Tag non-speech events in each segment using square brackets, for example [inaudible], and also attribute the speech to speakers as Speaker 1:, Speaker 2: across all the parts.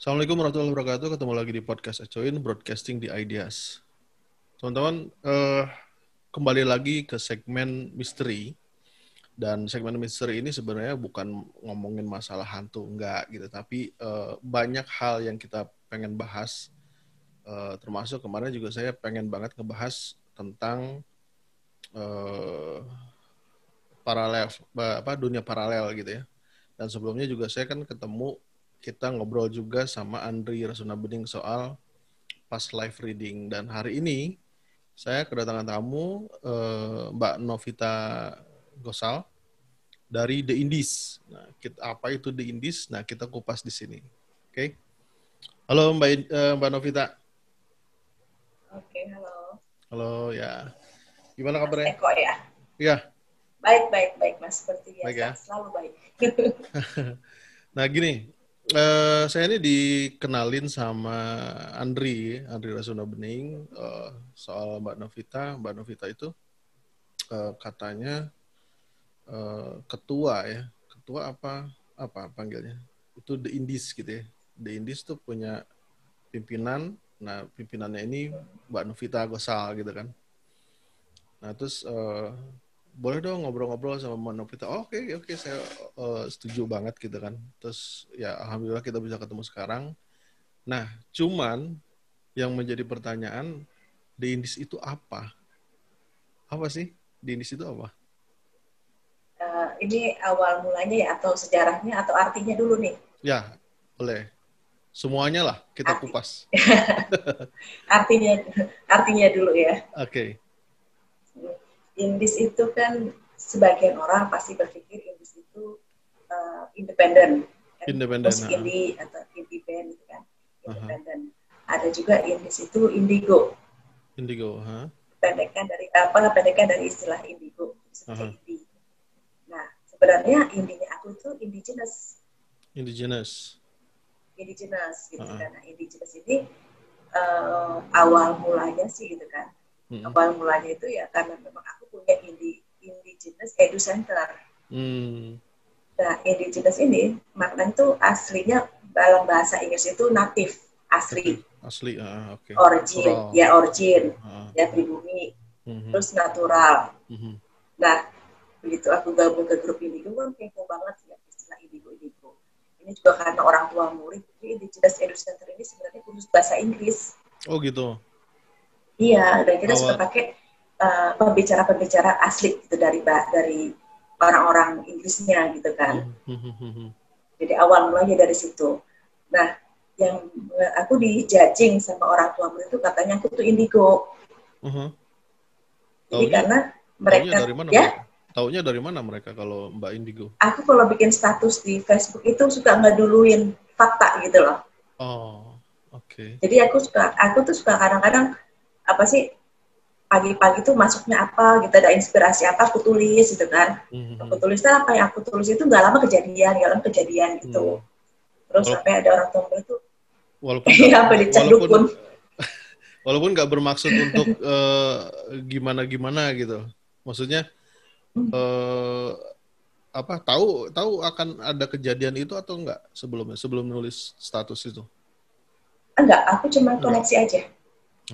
Speaker 1: Assalamualaikum warahmatullahi wabarakatuh. Ketemu lagi di podcast Acoin, Broadcasting the Ideas. Teman-teman, eh, kembali lagi ke segmen misteri. Dan segmen misteri ini sebenarnya bukan ngomongin masalah hantu, enggak gitu. Tapi eh, banyak hal yang kita pengen bahas. Eh, termasuk kemarin juga saya pengen banget ngebahas tentang eh, paralel, apa dunia paralel gitu ya. Dan sebelumnya juga saya kan ketemu kita ngobrol juga sama Andri Rasuna Bening soal past life reading dan hari ini saya kedatangan tamu eh, Mbak Novita Gosal dari The Indies. Nah, kita, apa itu The Indies? Nah, kita kupas di sini. Oke. Okay? Halo Mbak eh, Mbak Novita.
Speaker 2: Oke, okay, halo.
Speaker 1: Halo ya. Gimana kabarnya?
Speaker 2: Eko ya.
Speaker 1: Iya.
Speaker 2: Baik, baik, baik Mas. Seperti biasa.
Speaker 1: Baik ya?
Speaker 2: Selalu baik. [laughs] [laughs]
Speaker 1: nah, gini, Uh, saya ini dikenalin sama Andri, Andri Rasuna Bening, uh, soal Mbak Novita. Mbak Novita itu uh, katanya uh, ketua ya, ketua apa apa panggilnya? Itu The Indies gitu ya. The Indies tuh punya pimpinan. Nah pimpinannya ini Mbak Novita Gosal gitu kan. Nah terus uh, boleh dong ngobrol-ngobrol sama Mbak Novita. Oh, oke, okay, oke, okay, saya uh, setuju banget gitu kan. Terus ya alhamdulillah kita bisa ketemu sekarang. Nah, cuman yang menjadi pertanyaan, di Indis itu apa? Apa sih? Di Indis itu apa?
Speaker 2: Uh, ini awal mulanya ya atau sejarahnya atau artinya dulu nih?
Speaker 1: Ya, boleh. Semuanya lah kita Arti. kupas. [laughs]
Speaker 2: artinya artinya dulu ya.
Speaker 1: Oke. Okay
Speaker 2: indis itu kan sebagian orang pasti berpikir indis itu uh, independen kan?
Speaker 1: independen
Speaker 2: musik indie atau indie band gitu kan independen uh-huh. ada juga indis itu indigo
Speaker 1: indigo huh?
Speaker 2: pendekan dari apa pendekan dari istilah indigo uh-huh. indie nah sebenarnya indinya aku itu indigenous
Speaker 1: indigenous
Speaker 2: indigenous gitu uh-huh. kan nah, indigenous ini uh, awal mulanya sih gitu kan hmm. awal mulanya itu ya karena memang aku punya indi, indigenous edu center. Hmm. Nah, indigenous ini maknanya itu aslinya dalam bahasa Inggris itu natif, asli.
Speaker 1: Asli, uh, oke. Okay.
Speaker 2: Origin, oh. ya origin, uh. ya pribumi, mm-hmm. terus natural. Mm-hmm. Nah, begitu aku gabung ke grup indigo kan kepo banget ya istilah indigo indigo. Ini juga karena orang tua murid, jadi indigenous edu center ini sebenarnya khusus bahasa Inggris.
Speaker 1: Oh gitu.
Speaker 2: Iya, dan kita suka pakai pembicara pembicara-pembicara asli gitu dari dari orang-orang Inggrisnya gitu kan. Hmm, hmm, hmm, Jadi awal mulanya dari situ. Nah, yang aku dijajing sama orang tua itu katanya aku tuh indigo. Uh-huh. Jadi karena mereka
Speaker 1: dari mana, ya. Taunya dari mana mereka kalau Mbak Indigo?
Speaker 2: Aku kalau bikin status di Facebook itu suka ngeduluin fakta gitu loh.
Speaker 1: Oh, oke. Okay.
Speaker 2: Jadi aku suka, aku tuh suka kadang-kadang apa sih pagi-pagi tuh masuknya apa gitu ada inspirasi apa aku tulis gitu kan. Mm-hmm. aku tulis apa yang aku tulis itu nggak lama kejadian nggak lama kejadian gitu. Mm. terus sampai ada orang tua itu
Speaker 1: walaupun [laughs]
Speaker 2: ya apa walaupun [laughs]
Speaker 1: walaupun nggak bermaksud untuk uh, gimana gimana gitu. Maksudnya uh, apa tahu tahu akan ada kejadian itu atau enggak sebelumnya sebelum nulis status itu?
Speaker 2: Enggak aku cuma koneksi aja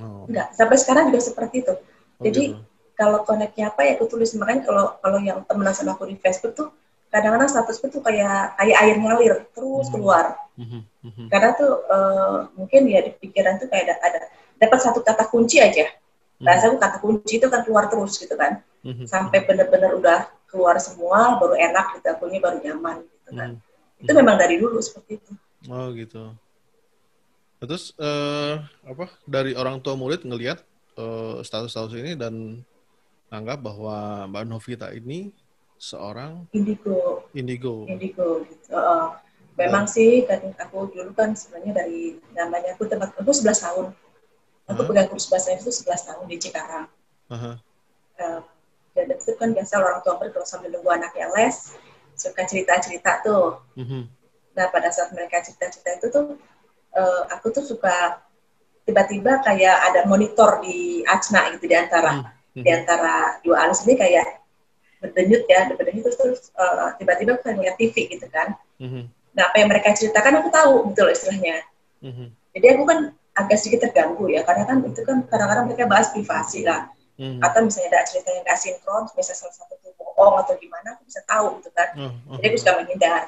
Speaker 2: Oh. Enggak, sampai sekarang juga seperti itu. Oh, Jadi gitu. kalau koneknya apa ya aku tulis makanya kalau kalau yang temenan sama aku di Facebook tuh kadang-kadang statusku tuh kayak kayak air ngalir terus hmm. keluar. Hmm. Hmm. Karena tuh uh, mungkin ya di pikiran tuh kayak ada, ada dapat satu kata kunci aja. Bahasa aku kata kunci itu kan keluar terus gitu kan. Sampai benar-benar udah keluar semua baru enak gitu akunnya baru nyaman gitu kan. Itu memang dari dulu seperti itu.
Speaker 1: Oh gitu. Terus uh, apa dari orang tua murid ngelihat uh, status-status ini dan anggap bahwa Mbak Novita ini seorang
Speaker 2: indigo.
Speaker 1: Indigo.
Speaker 2: Indigo. Gitu. Uh, memang sih kan aku dulu kan sebenarnya dari namanya aku tempat aku 11 tahun. Aku uh-huh. pegang kursus bahasa itu 11 tahun di Cikarang. Uh-huh. Uh, dan itu kan biasa orang tua murid kalau sambil nunggu anaknya les suka cerita-cerita tuh. Uh-huh. Nah pada saat mereka cerita-cerita itu tuh uh, aku tuh suka tiba-tiba kayak ada monitor di Acna gitu di antara hmm. di antara dua alis ini kayak berdenyut ya berdenyut terus terus uh, tiba-tiba aku ngeliat TV gitu kan hmm. nah apa yang mereka ceritakan aku tahu gitu loh istilahnya Mm-hmm. Jadi aku kan agak sedikit terganggu ya, karena kan itu kan kadang-kadang mereka bahas privasi lah. Mm-hmm. Atau misalnya ada cerita yang gak sinkron, misalnya salah satu tuh bohong atau gimana, aku bisa tahu gitu kan. Mm-hmm. Jadi aku suka menghindar.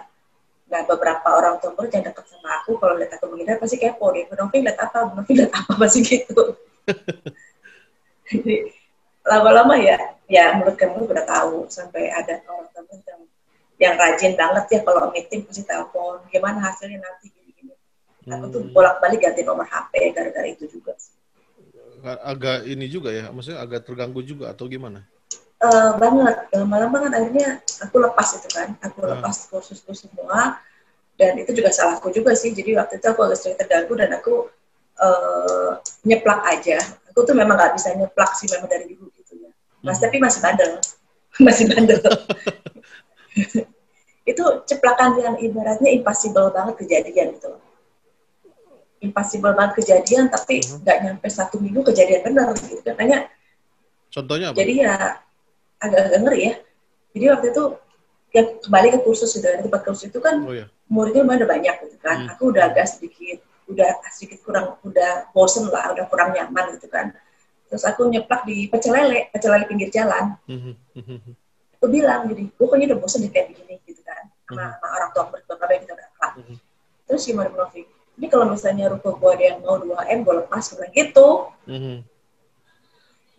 Speaker 2: Nah beberapa orang tua murid yang dekat sama aku, kalau lihat aku menghindar pasti kepo deh. Novi lihat apa? Novi lihat apa? [laughs] Pasti gitu. Jadi lama-lama ya, ya menurut kamu udah tahu sampai ada orang temen yang yang rajin banget ya kalau meeting pasti telepon gimana hasilnya nanti gini-gini. Aku tuh hmm. bolak-balik ganti nomor HP gara-gara itu juga.
Speaker 1: Agak ini juga ya, maksudnya agak terganggu juga atau gimana?
Speaker 2: Uh, banget. Lama-lama kan akhirnya aku lepas itu kan, aku uh. lepas kursusku semua dan itu juga salahku juga sih. Jadi waktu itu aku agak sedikit terganggu dan aku uh, nyeplak aja. Aku tuh memang nggak bisa nyeplak sih memang dari dulu gitu ya. Mas hmm. tapi masih bandel, [laughs] masih bandel. [laughs] itu ceplakan yang ibaratnya impossible banget kejadian gitu impossible banget kejadian tapi hmm. nggak hmm. nyampe satu minggu kejadian benar gitu katanya
Speaker 1: contohnya apa?
Speaker 2: jadi ya agak-agak ngeri ya jadi waktu itu ya kembali ke kursus gitu kan tempat kursus itu kan oh, iya. muridnya udah banyak gitu kan hmm. aku udah agak sedikit udah sedikit kurang udah bosen lah udah kurang nyaman gitu kan terus aku nyeplak di pecel lele pecel lele pinggir jalan hmm. hmm aku bilang jadi pokoknya udah bosan di kayak begini gitu kan sama, hmm. sama orang tua yang kita berangkat hmm. terus gimana Novi ini kalau misalnya ruko gue ada yang mau 2 m gue lepas bilang gitu hmm.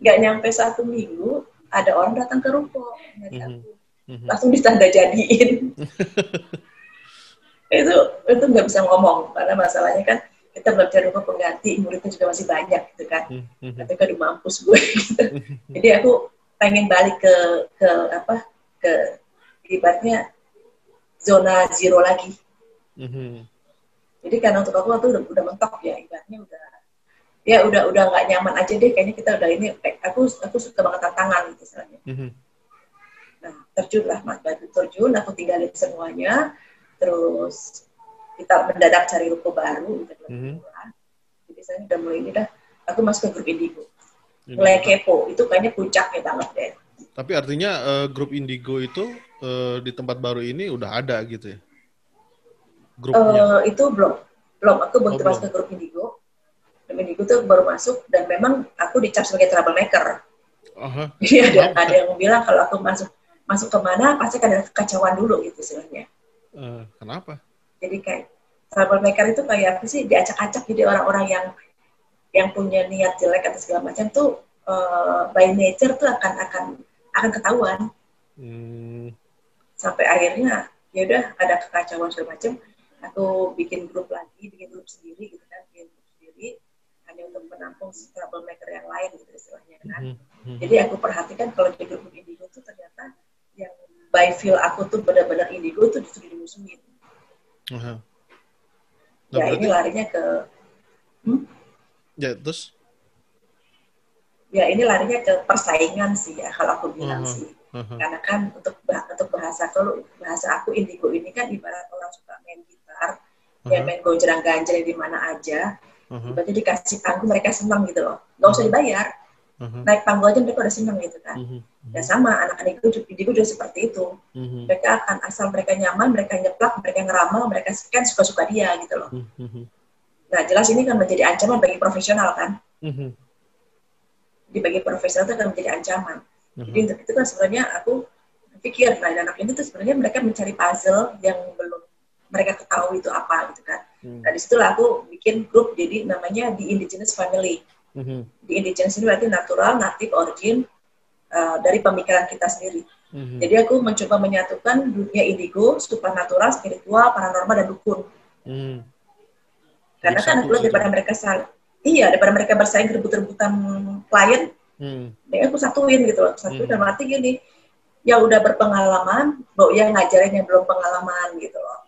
Speaker 2: nggak nyampe satu minggu ada orang datang ke ruko nyari hmm. aku langsung ditanda jadiin [laughs] itu itu nggak bisa ngomong karena masalahnya kan kita belum cari rumah pengganti muridnya juga masih banyak gitu kan mm-hmm. tapi kan di mampus gue gitu. jadi aku pengen balik ke ke apa ke ibaratnya zona zero lagi. Jadi karena untuk aku tuh udah, udah mentok ya ya udah udah nggak nyaman aja deh kayaknya kita udah ini aku aku suka banget tantangan gitu misalnya. Mm-hmm. Nah terjun lah mas batu terjun aku tinggalin semuanya. Terus kita mendadak cari ruko baru gitu. Mm-hmm. Jadi saya udah mulai ini dah aku masuk ke grup Indigo. Mulai kepo itu kayaknya puncaknya banget deh.
Speaker 1: Tapi artinya uh, grup Indigo itu uh, di tempat baru ini udah ada gitu ya?
Speaker 2: Grupnya? Uh, itu belum belum. Aku belum oh, masuk ke grup Indigo Indigo tuh baru masuk dan memang aku dicap sebagai troublemaker uh-huh. ada [laughs] ada yang bilang kalau aku masuk masuk ke mana pasti ada kekacauan dulu gitu sebenarnya
Speaker 1: uh, kenapa?
Speaker 2: Jadi kayak troublemaker itu kayak apa sih diacak-acak jadi orang-orang yang yang punya niat jelek atau segala macam tuh uh, by nature tuh akan akan akan ketahuan. Hmm. sampai akhirnya ya udah ada kekacauan segala macam aku bikin grup lagi bikin grup sendiri gitu kan bikin grup sendiri hanya untuk menampung troublemaker yang lain gitu istilahnya kan hmm. Hmm. jadi aku perhatikan kalau di grup indigo tuh ternyata yang by feel aku tuh benar-benar indigo tuh justru dimusuhin uh -huh. nah, ya berarti... ini larinya ke
Speaker 1: hmm? Ya, terus?
Speaker 2: Ya, ini larinya ke persaingan sih ya, kalau aku bilang uh -huh. sih. Uh -huh. Karena kan untuk untuk bahasa kalau bahasa aku indigo ini kan ibarat orang suka main gitar, uh -huh. ya main gojrang ganjel di mana aja. Uh -huh. Berarti dikasih panggung mereka senang gitu loh. Gak usah dibayar. Uh -huh. Naik panggung aja mereka udah senang gitu kan. Uh -huh. Ya sama anak-anak itu indigo juga seperti itu. Uh -huh. Mereka akan asal mereka nyaman, mereka nyeplak, mereka ngeramal, mereka kan suka-suka dia gitu loh. Uh -huh Nah, jelas ini kan menjadi ancaman bagi profesional kan. Mm-hmm. Di bagi profesional itu akan menjadi ancaman. Mm-hmm. Jadi untuk itu kan sebenarnya aku pikir, nah anak ini tuh sebenarnya mereka mencari puzzle yang belum mereka ketahui itu apa gitu kan. Mm-hmm. Nah di situlah aku bikin grup jadi namanya di Indigenous Family. Mm-hmm. Di Indigenous ini berarti natural, native, origin uh, dari pemikiran kita sendiri. Mm-hmm. Jadi aku mencoba menyatukan dunia indigo, supernatural, spiritual, paranormal, dan dukun. Mm-hmm karena kan aku daripada mereka saling, iya daripada mereka bersaing rebut-rebutan klien, hmm. ya aku satuin gitu loh. Satuin hmm. dan mati gini, ya udah berpengalaman, bo yang ngajarin yang belum pengalaman gitu loh.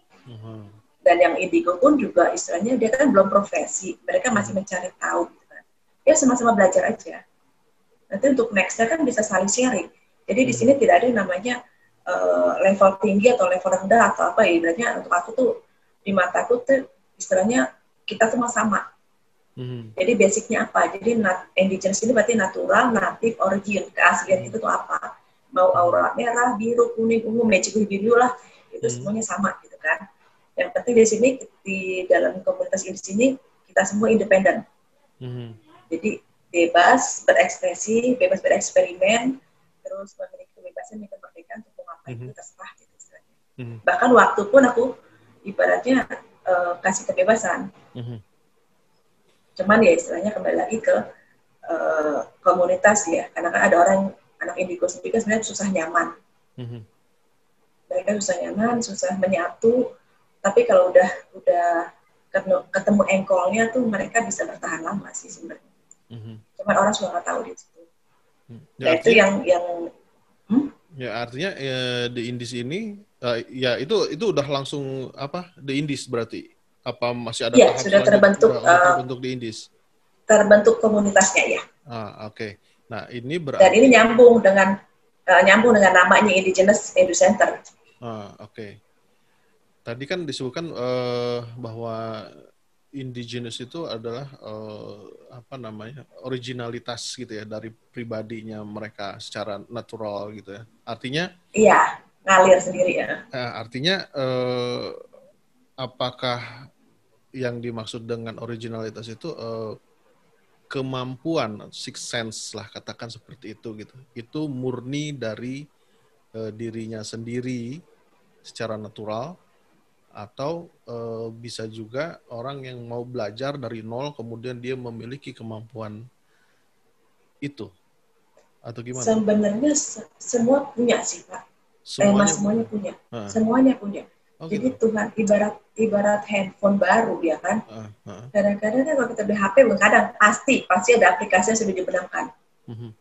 Speaker 2: Hmm. Dan yang indigo pun juga istilahnya dia kan belum profesi, mereka masih mencari tahu gitu kan. Ya sama-sama belajar aja. Nanti untuk nextnya kan bisa saling sharing. Jadi hmm. di sini tidak ada yang namanya uh, level tinggi atau level rendah atau apa ya. Ibaratnya untuk aku tuh di mataku tuh istilahnya kita semua sama. Hmm. Jadi basicnya apa? Jadi nat, indigenous ini berarti natural, native, origin. Keaslian itu tuh apa? Mau aura merah, biru, kuning, ungu, magic biru lah. Itu hmm. semuanya sama gitu kan. Yang penting di sini di dalam komunitas ini sini kita semua independen. Mm-hmm. Jadi bebas berekspresi, bebas bereksperimen, terus memiliki kebebasan dan kemerdekaan untuk mengapain mm-hmm. terserah gitu istilahnya. Mm-hmm. Bahkan waktu pun aku ibaratnya uh, kasih kebebasan. Mm-hmm. Cuman ya istilahnya kembali lagi ke uh, komunitas ya, karena kan ada orang anak indigo sendiri kan sebenarnya susah nyaman. Mm-hmm. Mereka susah nyaman, susah menyatu, tapi kalau udah udah ketemu engkolnya tuh mereka bisa bertahan lama sih sebenarnya. Mm-hmm. Cuman orang suka nggak tahu di situ. Hmm. Ya, nah, itu yang yang
Speaker 1: hmm? ya artinya ya, di Indis ini uh, ya itu itu udah langsung apa di Indis berarti apa masih ada
Speaker 2: ya, sudah terbentuk uh,
Speaker 1: terbentuk di Indis
Speaker 2: terbentuk komunitasnya ya
Speaker 1: ah oke okay. nah ini berarti
Speaker 2: dan ini nyambung dengan uh, nyambung dengan namanya Indigenous Edu Center
Speaker 1: ah oke okay tadi kan disebutkan uh, bahwa indigenous itu adalah uh, apa namanya originalitas gitu ya dari pribadinya mereka secara natural gitu ya. Artinya
Speaker 2: iya ngalir sendiri ya.
Speaker 1: Uh, artinya uh, apakah yang dimaksud dengan originalitas itu uh, kemampuan six sense lah katakan seperti itu gitu. Itu murni dari uh, dirinya sendiri secara natural atau e, bisa juga orang yang mau belajar dari nol kemudian dia memiliki kemampuan itu atau gimana?
Speaker 2: Sebenarnya se semua punya sih pak. Semuanya, eh, semuanya punya. Ha. Semuanya punya. Oh, Jadi gitu. Tuhan ibarat ibarat handphone baru ya kan. Kadang-kadang kan kalau kita beli HP, kadang pasti pasti ada aplikasi yang sudah dibenamkan uh mhm. -huh.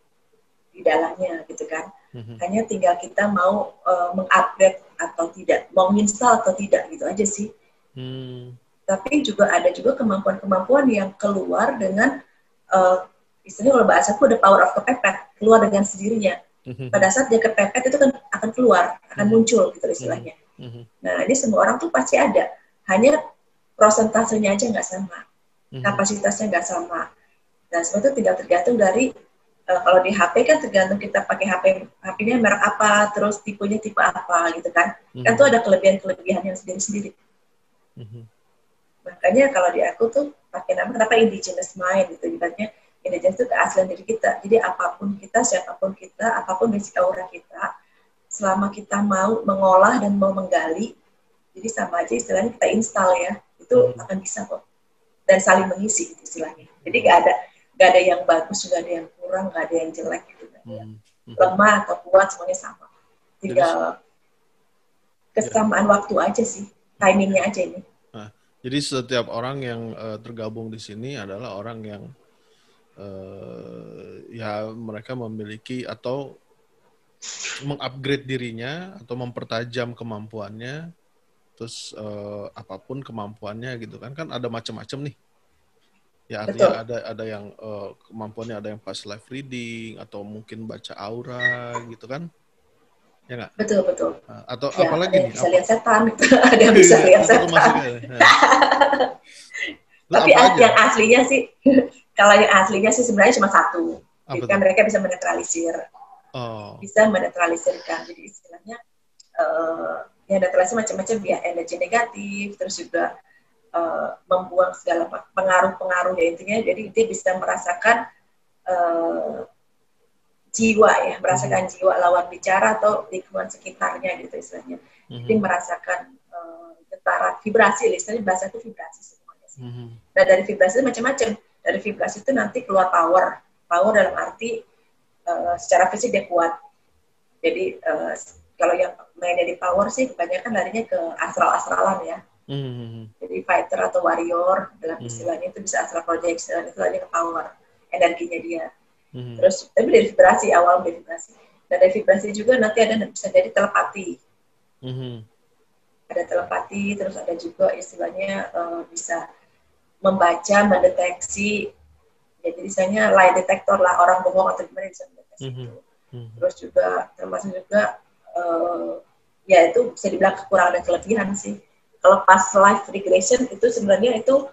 Speaker 2: di dalamnya gitu kan. Mm-hmm. Hanya tinggal kita mau uh, mengupgrade atau tidak, mau install atau tidak gitu aja sih. Mm. Tapi juga ada juga kemampuan-kemampuan yang keluar dengan uh, istilahnya kalau bahasa aku ada power of kepepet, keluar dengan sendirinya. Mm-hmm. Pada saat dia kepepet itu kan akan keluar, akan mm-hmm. muncul gitu istilahnya. Mm-hmm. Nah ini semua orang tuh pasti ada, hanya prosentasenya aja nggak sama, mm-hmm. kapasitasnya nggak sama. Nah semua itu tidak tergantung dari kalau di HP kan tergantung kita pakai HP HP-nya merek apa, terus tipenya tipe apa gitu kan. Mm-hmm. Kan tuh ada kelebihan-kelebihan yang sendiri-sendiri. Mm-hmm. Makanya kalau di aku tuh pakai nama kenapa indigenous mind gitu, ibaratnya indigenous itu keaslian diri kita. Jadi apa pun kita, siapa pun kita, apa pun basic aura kita, selama kita mau mengolah dan mau menggali, jadi sama aja istilahnya kita install ya, itu mm-hmm. akan bisa kok. Dan saling mengisi istilahnya. Jadi gak ada gak ada yang bagus, gak ada yang kurang, gak ada yang jelek gitu. Hmm. Hmm. Lemah atau kuat semuanya sama. Tinggal kesamaan ya. waktu aja sih, timingnya aja ini.
Speaker 1: Nah, jadi setiap orang yang uh, tergabung di sini adalah orang yang uh, ya mereka memiliki atau mengupgrade dirinya atau mempertajam kemampuannya terus uh, apa pun kemampuannya gitu kan kan ada macam-macam nih Ya artinya betul. ada ada yang uh, kemampuannya ada yang pas live reading atau mungkin baca aura gitu kan?
Speaker 2: Ya nggak? Betul betul.
Speaker 1: Nah, atau ya, apalagi nih?
Speaker 2: Bisa apa? lihat setan, gitu. [laughs] ada yang bisa lihat setan. Nah. [laughs] Tapi yang aslinya sih, [laughs] kalau yang aslinya sih sebenarnya cuma satu. Apa kan mereka bisa menetralisir. Oh. Bisa menetralisirkan. Jadi istilahnya uh, ya netralisir macam-macam ya energi negatif, terus juga uh, membuang segala pengaruh-pengaruh ya. Intinya jadi dia bisa merasakan uh, jiwa ya merasakan mm-hmm. jiwa lawan bicara atau lingkungan sekitarnya gitu istilahnya. Mm-hmm. jadi merasakan uh, getaran vibrasi istilahnya. Bahasa itu vibrasi semuanya sih. Mm-hmm. nah dari vibrasi itu macam-macam. Dari vibrasi itu nanti keluar power. Power dalam arti uh, secara fisik dia kuat. Jadi uh, kalau yang mainnya di power sih kebanyakan larinya ke astral-astralan ya Mm-hmm. Jadi fighter atau warrior dalam mm-hmm. istilahnya itu bisa astral projection itu lagi ke power energinya dia. Mm-hmm. Terus tapi dari vibrasi awal dari vibrasi. Dan dari vibrasi juga nanti ada bisa jadi telepati. Mm-hmm. Ada telepati terus ada juga istilahnya uh, bisa membaca, mendeteksi. Ya, jadi misalnya lie detector lah orang bohong atau gimana bisa mendeteksi mm-hmm. itu. Mm-hmm. Terus juga termasuk juga uh, ya itu bisa dibilang kekurangan dan kelebihan sih kalau pas live regression itu sebenarnya itu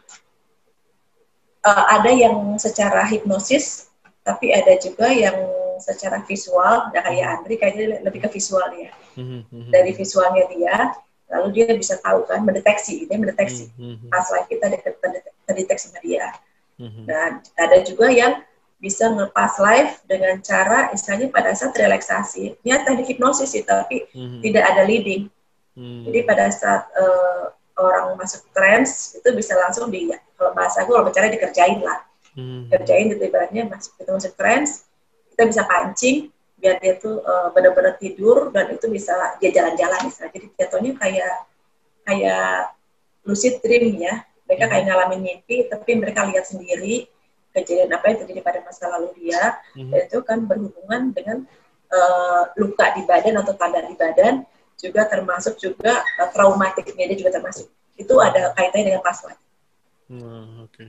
Speaker 2: uh, ada yang secara hipnosis tapi ada juga yang secara visual. Nah kayak Andri kayaknya lebih ke visual ya. Mm-hmm. dari visualnya dia lalu dia bisa tahu kan mendeteksi dia mendeteksi. Pas live kita terdeteksi sama dia. Dan ada juga yang bisa ngepas live dengan cara istilahnya pada saat relaksasi ini teknik hipnosis sih tapi mm-hmm. tidak ada leading mm-hmm. jadi pada saat uh, orang masuk trance itu bisa langsung di kalau bahasa aku kalau bicara dikerjain lah mm-hmm. kerjain gitu ibaratnya masuk kita masuk trance kita bisa pancing biar dia tuh uh, benar-benar tidur dan itu bisa dia jalan-jalan misalnya jadi jatuhnya kayak kayak lucid dream ya mereka kayak hmm. ngalamin mimpi tapi mereka lihat sendiri kejadian apa yang terjadi pada masa lalu dia hmm. dan itu kan berhubungan dengan uh, luka di badan atau tanda di badan juga termasuk juga uh, traumatiknya dia juga termasuk itu ada kaitannya dengan pas
Speaker 1: Hmm, Oke. Okay.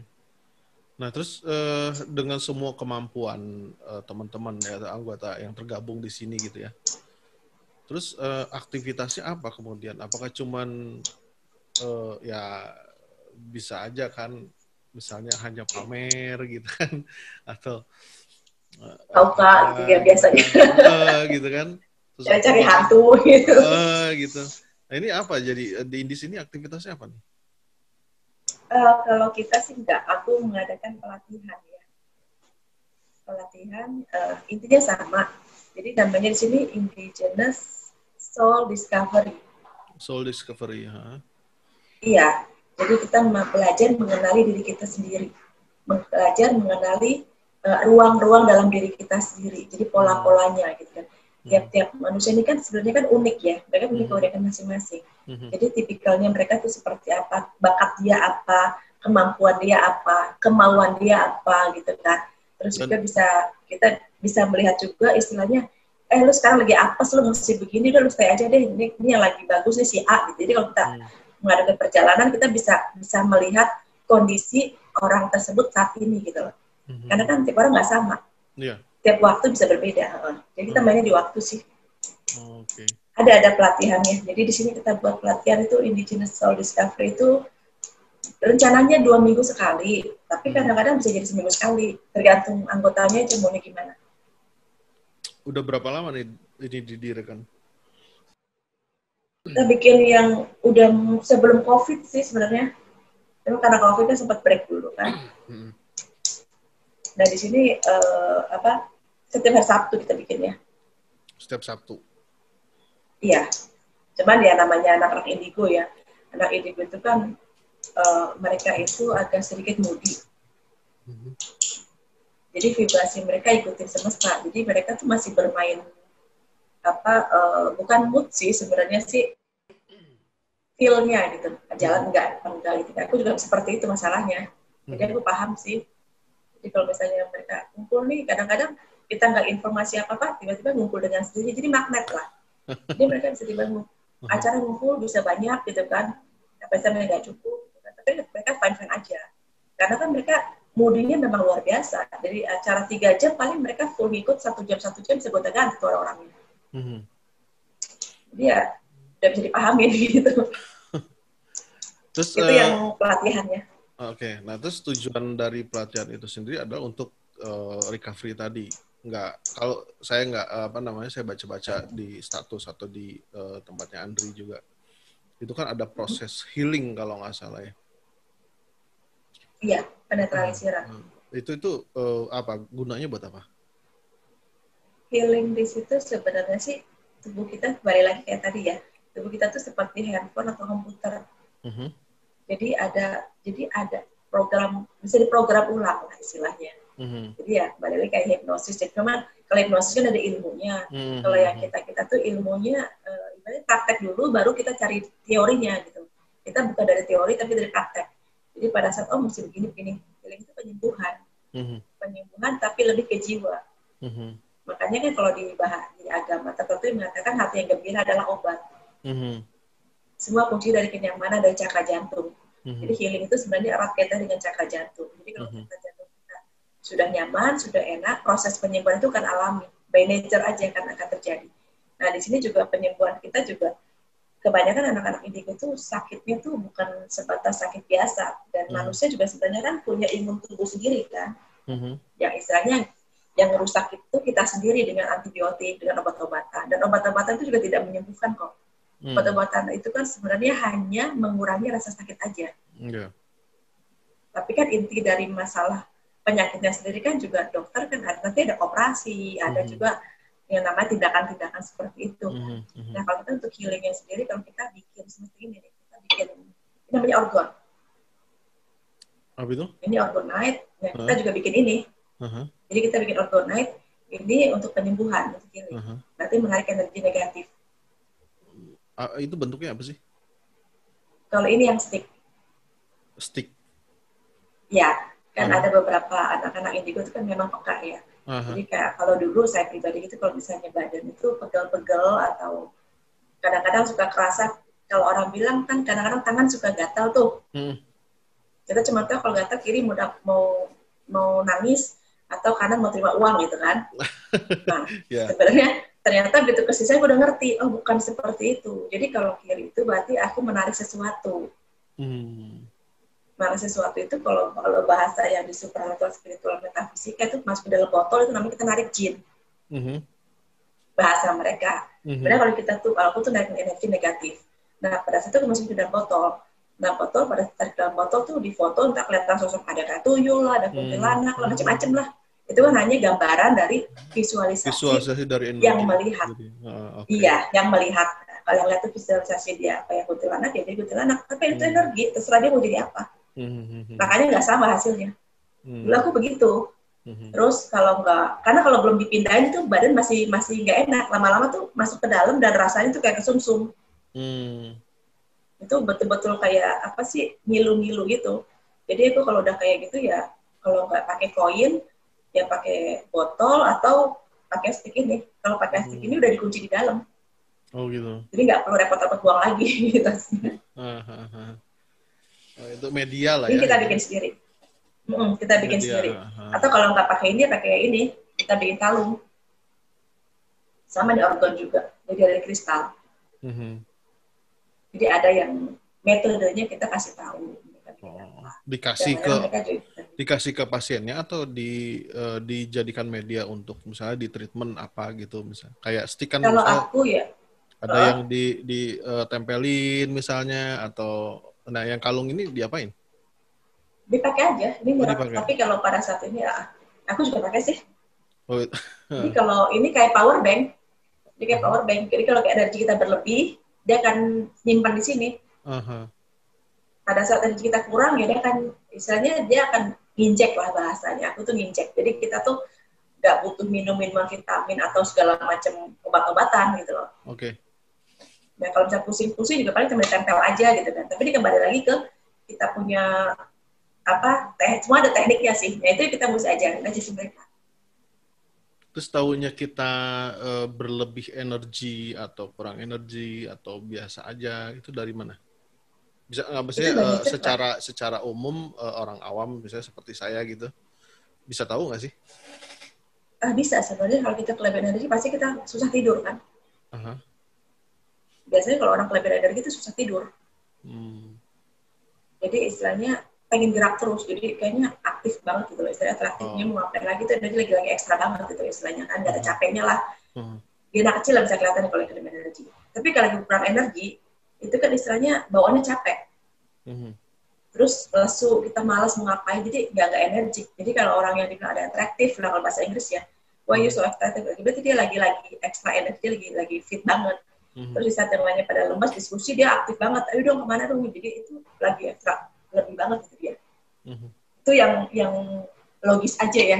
Speaker 1: Nah, terus uh, dengan semua kemampuan uh, teman-teman ya anggota yang tergabung di sini gitu ya. Terus uh, aktivitasnya apa kemudian? Apakah cuman uh, ya bisa aja kan misalnya hanya pamer gitu kan [laughs] atau
Speaker 2: uh, gitu ya biasanya
Speaker 1: uh, gitu kan [laughs]
Speaker 2: terus cari hantu [laughs] gitu
Speaker 1: uh, gitu nah ini apa jadi di di sini aktivitasnya apa nih
Speaker 2: Uh, kalau kita sih enggak, aku mengadakan pelatihan ya. Pelatihan uh, intinya sama. Jadi namanya di sini Indigenous Soul Discovery.
Speaker 1: Soul Discovery, ha?
Speaker 2: Iya. Jadi kita belajar mengenali diri kita sendiri, belajar mengenali eh, ruang-ruang uh, dalam diri kita sendiri. Jadi pola-polanya gitu kan tiap-tiap manusia ini kan sebenarnya kan unik ya. Mereka punya mm-hmm. keunikan masing-masing. Mm-hmm. jadi tipikalnya mereka tuh seperti apa? Bakat dia apa? Kemampuan dia apa? Kemauan dia apa gitu kan. Terus juga bisa kita bisa melihat juga istilahnya eh lu sekarang lagi apa lu mesti begini lu stay aja deh. Ini, ini yang lagi bagus nih si A gitu. Jadi kalau kita hmm. mengadakan perjalanan kita bisa bisa melihat kondisi orang tersebut saat ini gitu loh. Hmm. karena kan tiap orang nggak sama. Yeah tiap waktu bisa berbeda. Jadi kita hmm. mainnya di waktu sih.
Speaker 1: Oh, Oke. Okay.
Speaker 2: Ada ada pelatihannya. Jadi di sini kita buat pelatihan itu Indigenous Soul Discovery itu rencananya dua minggu sekali, tapi hmm. kadang-kadang bisa jadi seminggu sekali, tergantung anggotanya itu maunya gimana.
Speaker 1: Udah berapa lama nih ini didirikan?
Speaker 2: Kita bikin yang udah sebelum COVID sih sebenarnya. Tapi karena COVID kan sempat break dulu kan. Hmm. Nah di sini uh, apa setiap hari Sabtu kita bikin ya.
Speaker 1: Setiap Sabtu.
Speaker 2: Iya. Cuman ya namanya anak-anak indigo ya. Anak indigo itu kan uh, mereka itu agak sedikit moody. Mm-hmm. Jadi vibrasi mereka ikutin semesta. Jadi mereka tuh masih bermain apa uh, bukan mood sih sebenarnya sih feel-nya gitu. Jalan enggak enggak gitu. Aku juga seperti itu masalahnya. Jadi aku paham sih jadi kalau misalnya mereka ngumpul nih, kadang-kadang kita nggak informasi apa-apa, tiba-tiba ngumpul dengan sendiri, jadi magnet lah. [laughs] Jadi mereka bisa tiba acara ngumpul bisa banyak gitu kan, apa sampai nggak cukup, gitu kan. tapi mereka fine-fine aja. Karena kan mereka mudinya memang luar biasa. Dari acara tiga jam paling mereka full ikut satu jam satu jam bisa gonta ganti orang-orangnya. Mm-hmm. Jadi ya udah bisa dipahami [laughs] gitu. [laughs] Terus, itu uh, yang pelatihannya.
Speaker 1: Oke, okay. nah terus tujuan dari pelatihan itu sendiri adalah untuk uh, recovery tadi. Enggak, kalau saya enggak apa namanya saya baca-baca di status atau di uh, tempatnya Andri juga. Itu kan ada proses healing kalau nggak salah ya.
Speaker 2: Iya, penetralisir. Nah,
Speaker 1: itu itu uh, apa gunanya buat apa?
Speaker 2: Healing di situ sebenarnya sih tubuh kita kembali lagi kayak tadi ya. Tubuh kita tuh seperti handphone atau komputer. Uh mhm. -huh jadi ada jadi ada program bisa diprogram ulang lah istilahnya. Mm-hmm. Jadi ya balik lagi kayak hipnosis. Jadi memang kalau hipnosis kan ada ilmunya. Mm-hmm. Kalau yang kita kita tuh ilmunya uh, ibaratnya praktek dulu baru kita cari teorinya gitu. Kita bukan dari teori tapi dari praktek. Jadi pada saat oh mesti begini begini, healing itu penyembuhan. Mm-hmm. Penyembuhan tapi lebih ke jiwa. Mm-hmm. Makanya kan kalau di bahas di agama tertentu mengatakan hati yang gembira adalah obat. Mm-hmm semua kunci dari kenyamanan dari cakra jantung. Mm-hmm. Jadi healing itu sebenarnya erat kaitan dengan cakra jantung. Jadi kalau mm-hmm. cakra jantung kita sudah nyaman, sudah enak, proses penyembuhan itu kan alami, by nature aja yang akan, akan terjadi. Nah di sini juga penyembuhan kita juga kebanyakan anak-anak indigo itu sakitnya tuh bukan sebatas sakit biasa dan mm-hmm. manusia juga sebenarnya kan punya imun tubuh sendiri kan, mm-hmm. yang istilahnya yang rusak itu kita sendiri dengan antibiotik, dengan obat-obatan dan obat-obatan itu juga tidak menyembuhkan kok Hmm. Obat-obatan itu kan sebenarnya hanya mengurangi rasa sakit aja. Yeah. Tapi kan inti dari masalah penyakitnya sendiri kan juga dokter kan nanti ada operasi, ada hmm. juga yang namanya tindakan-tindakan seperti itu. Mm -hmm. Nah kalau kita untuk healingnya sendiri, kalau kita bikin seperti ini, kita bikin ini namanya orgon.
Speaker 1: Apa itu?
Speaker 2: Ini orgonite. Nah, kita juga bikin ini. Uh -huh. Jadi kita bikin orgonite ini untuk penyembuhan, untuk healing. Uh -huh. Berarti menarik energi negatif.
Speaker 1: Uh, itu bentuknya apa sih?
Speaker 2: Kalau ini yang stick.
Speaker 1: Stick.
Speaker 2: Ya, kan uh ada beberapa anak-anak indigo itu kan memang peka ya Uh-huh. Jadi kayak kalau dulu saya pribadi itu kalau misalnya badan itu pegel-pegel atau kadang-kadang suka kerasa kalau orang bilang kan kadang-kadang tangan suka gatal tuh. Hmm. Kita cuma tahu kalau gatal kiri mau mau mau nangis atau kanan mau terima uang gitu kan. [laughs] Nah, yeah. sebenarnya ternyata begitu ke saya udah ngerti, oh bukan seperti itu. Jadi kalau kiri itu berarti aku menarik sesuatu. Hmm mana sesuatu itu kalau kalau bahasa yang di supernatural spiritual metafisika itu masuk ke dalam botol itu namanya kita narik jin mm-hmm. bahasa mereka mm-hmm. Padahal kalau kita tuh kalau aku tuh narik energi negatif nah pada saat itu masuk ke dalam botol nah botol pada tarik dalam botol tuh di foto entah kelihatan sosok ada kayak tuyul lah ada kuntilanak mm-hmm. lah macam-macam lah itu kan hanya gambaran dari visualisasi,
Speaker 1: visualisasi dari energi.
Speaker 2: yang melihat uh, okay. iya yang melihat kalau yang lihat tuh visualisasi dia kayak kuntilanak ya jadi kuntilanak tapi itu hmm. energi terserah dia mau jadi apa hmm Makanya nggak sama hasilnya. Mm-hmm. Dulu aku begitu. Mm-hmm. Terus kalau nggak, karena kalau belum dipindahin itu badan masih masih nggak enak. Lama-lama tuh masuk ke dalam dan rasanya tuh kayak kesumsum. Mm. Itu betul-betul kayak apa sih ngilu-ngilu gitu. Jadi aku kalau udah kayak gitu ya, kalau nggak pakai koin, ya pakai botol atau pakai stick ini. Kalau pakai stick ini udah dikunci di dalam.
Speaker 1: Oh gitu.
Speaker 2: Jadi nggak perlu repot-repot buang lagi [laughs] gitu. Uh, uh,
Speaker 1: uh. Oh, itu media lah
Speaker 2: ini ya. kita bikin sendiri. Hmm, kita bikin media. sendiri. Atau kalau nggak pakai ini, pakai ini, kita bikin kalung. Sama di organ juga, jadi dari kristal. Mm-hmm. Jadi ada yang metodenya kita kasih tahu.
Speaker 1: Oh, dikasih ke dikasih ke pasiennya atau di uh, dijadikan media untuk misalnya di treatment apa gitu misalnya kayak stick kan
Speaker 2: kalau aku ya
Speaker 1: ada uh, yang di ditempelin uh, misalnya atau Nah, yang kalung ini diapain?
Speaker 2: Dipakai aja, ini murah. Oh, Tapi kalau pada saat ini, ya, aku juga pakai sih. Oh, Jadi kalau ini kayak power bank, jadi kayak power bank. Jadi kalau kayak energi kita berlebih, dia akan nyimpan di sini. Uh-huh. Pada saat energi kita kurang, ya dia akan, istilahnya dia akan nginjek lah bahasanya. Aku tuh nginjek. Jadi kita tuh nggak butuh minum minuman vitamin atau segala macam obat-obatan gitu loh.
Speaker 1: Oke. Okay.
Speaker 2: Nah kalau misalnya pusing-pusing juga paling cuma ditempel aja gitu kan. Tapi ini kembali lagi ke kita punya apa teh semua ada tekniknya sih. Nah itu kita mesti ajarin aja sih mereka.
Speaker 1: Terus tahunya kita uh, berlebih energi atau kurang energi atau biasa aja itu dari mana? Bisa nggak maksudnya uh, secara secara umum uh, orang awam misalnya seperti saya gitu bisa tahu nggak sih?
Speaker 2: Uh, bisa sebenarnya kalau kita kelebihan energi pasti kita susah tidur kan. Uh -huh biasanya kalau orang kelebihan energi itu susah tidur. Hmm. Jadi istilahnya pengen gerak terus, jadi kayaknya aktif banget gitu loh, istilahnya atraktifnya oh. mau ngapain lagi itu energi lagi-lagi ekstra banget gitu istilahnya kan, gak ada hmm. capeknya lah. Hmm. Dia anak kecil lah bisa kelihatan kalau kelebihan energi. Tapi kalau lagi kurang energi, itu kan istilahnya bawaannya capek. Hmm. Terus lesu, kita malas mau ngapain, jadi gak ada energi. Jadi kalau orang yang dibilang ada atraktif, lah kalau bahasa Inggris ya, why you so attractive, berarti dia lagi-lagi ekstra energi, lagi-lagi fit banget hmm Terus di saat yang lainnya pada lemas diskusi dia aktif banget. Ayo dong ke mana dong? Jadi itu lagi ekstra lebih banget gitu dia. Mm-hmm. Itu yang yang logis aja ya.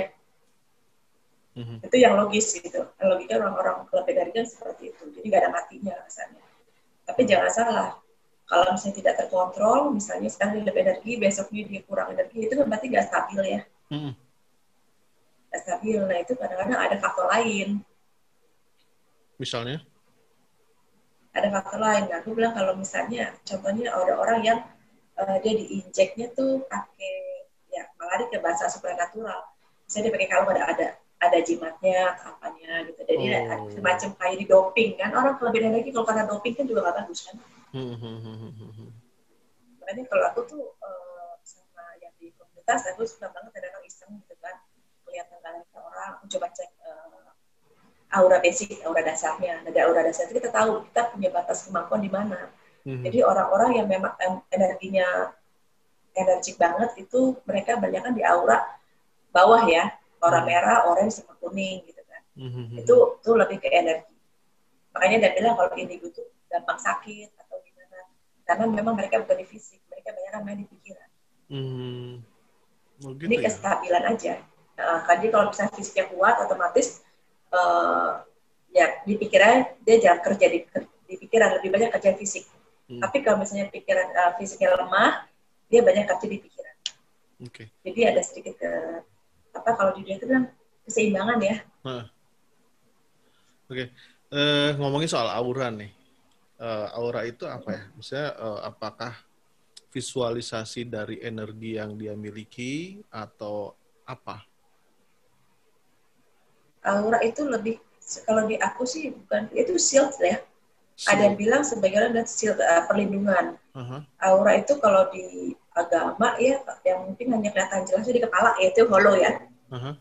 Speaker 2: Mm-hmm. Itu yang logis gitu. Logika orang-orang lebih dari kan seperti itu. Jadi gak ada matinya rasanya. Tapi jangan salah. Kalau misalnya tidak terkontrol, misalnya sekarang dia lebih energi, besoknya dia kurang energi, itu kan berarti gak stabil ya. Gak stabil. Nah itu kadang-kadang ada faktor lain.
Speaker 1: Misalnya?
Speaker 2: ada faktor lain. Nah, aku bilang kalau misalnya contohnya ada orang yang uh, dia diinjeknya tuh pakai ya melari ke bahasa supernatural. Misalnya dia pakai kalung ada ada jimatnya, apanya gitu. Jadi oh. semacam kayak di doping kan. Orang kelebihan lagi kalau karena doping kan juga gak bagus kan. Hmm, hmm, Makanya kalau aku tuh uh, sama yang di komunitas, aku suka banget ada orang iseng gitu kan. Kelihatan tanggal orang, aku coba cek uh, aura basic, aura dasarnya. Nah, dari aura dasar itu kita tahu kita punya batas kemampuan di mana. Mm-hmm. Jadi orang-orang yang memang energinya energik banget itu mereka banyak kan di aura bawah ya, aura mm-hmm. merah, orange sama kuning gitu kan. Mm-hmm. Itu itu lebih ke energi. Makanya dia bilang kalau ini itu gampang sakit atau gimana. Karena memang mereka bukan di fisik, mereka banyak kan main di pikiran. Mm-hmm. Oh, gitu ini ya? kestabilan aja. Nah, jadi kalau misalnya fisiknya kuat, otomatis uh, ya di pikiran dia jangan kerja di, di pikiran lebih banyak kerja fisik. Hmm. Tapi kalau misalnya pikiran uh, fisiknya lemah, dia banyak kerja di pikiran. Okay. Jadi ada sedikit ke apa kalau di dia itu bilang keseimbangan ya. Oke,
Speaker 1: okay. uh, ngomongin soal aura nih. Uh, aura itu apa ya? Misalnya uh, apakah visualisasi dari energi yang dia miliki atau apa?
Speaker 2: aura itu lebih kalau di aku sih bukan itu shield ya. Shield. Ada yang bilang sebagian ada shield uh, perlindungan. Uh-huh. Aura itu kalau di agama ya yang mungkin hanya kelihatan jelas di kepala ya itu holo ya. Uh-huh.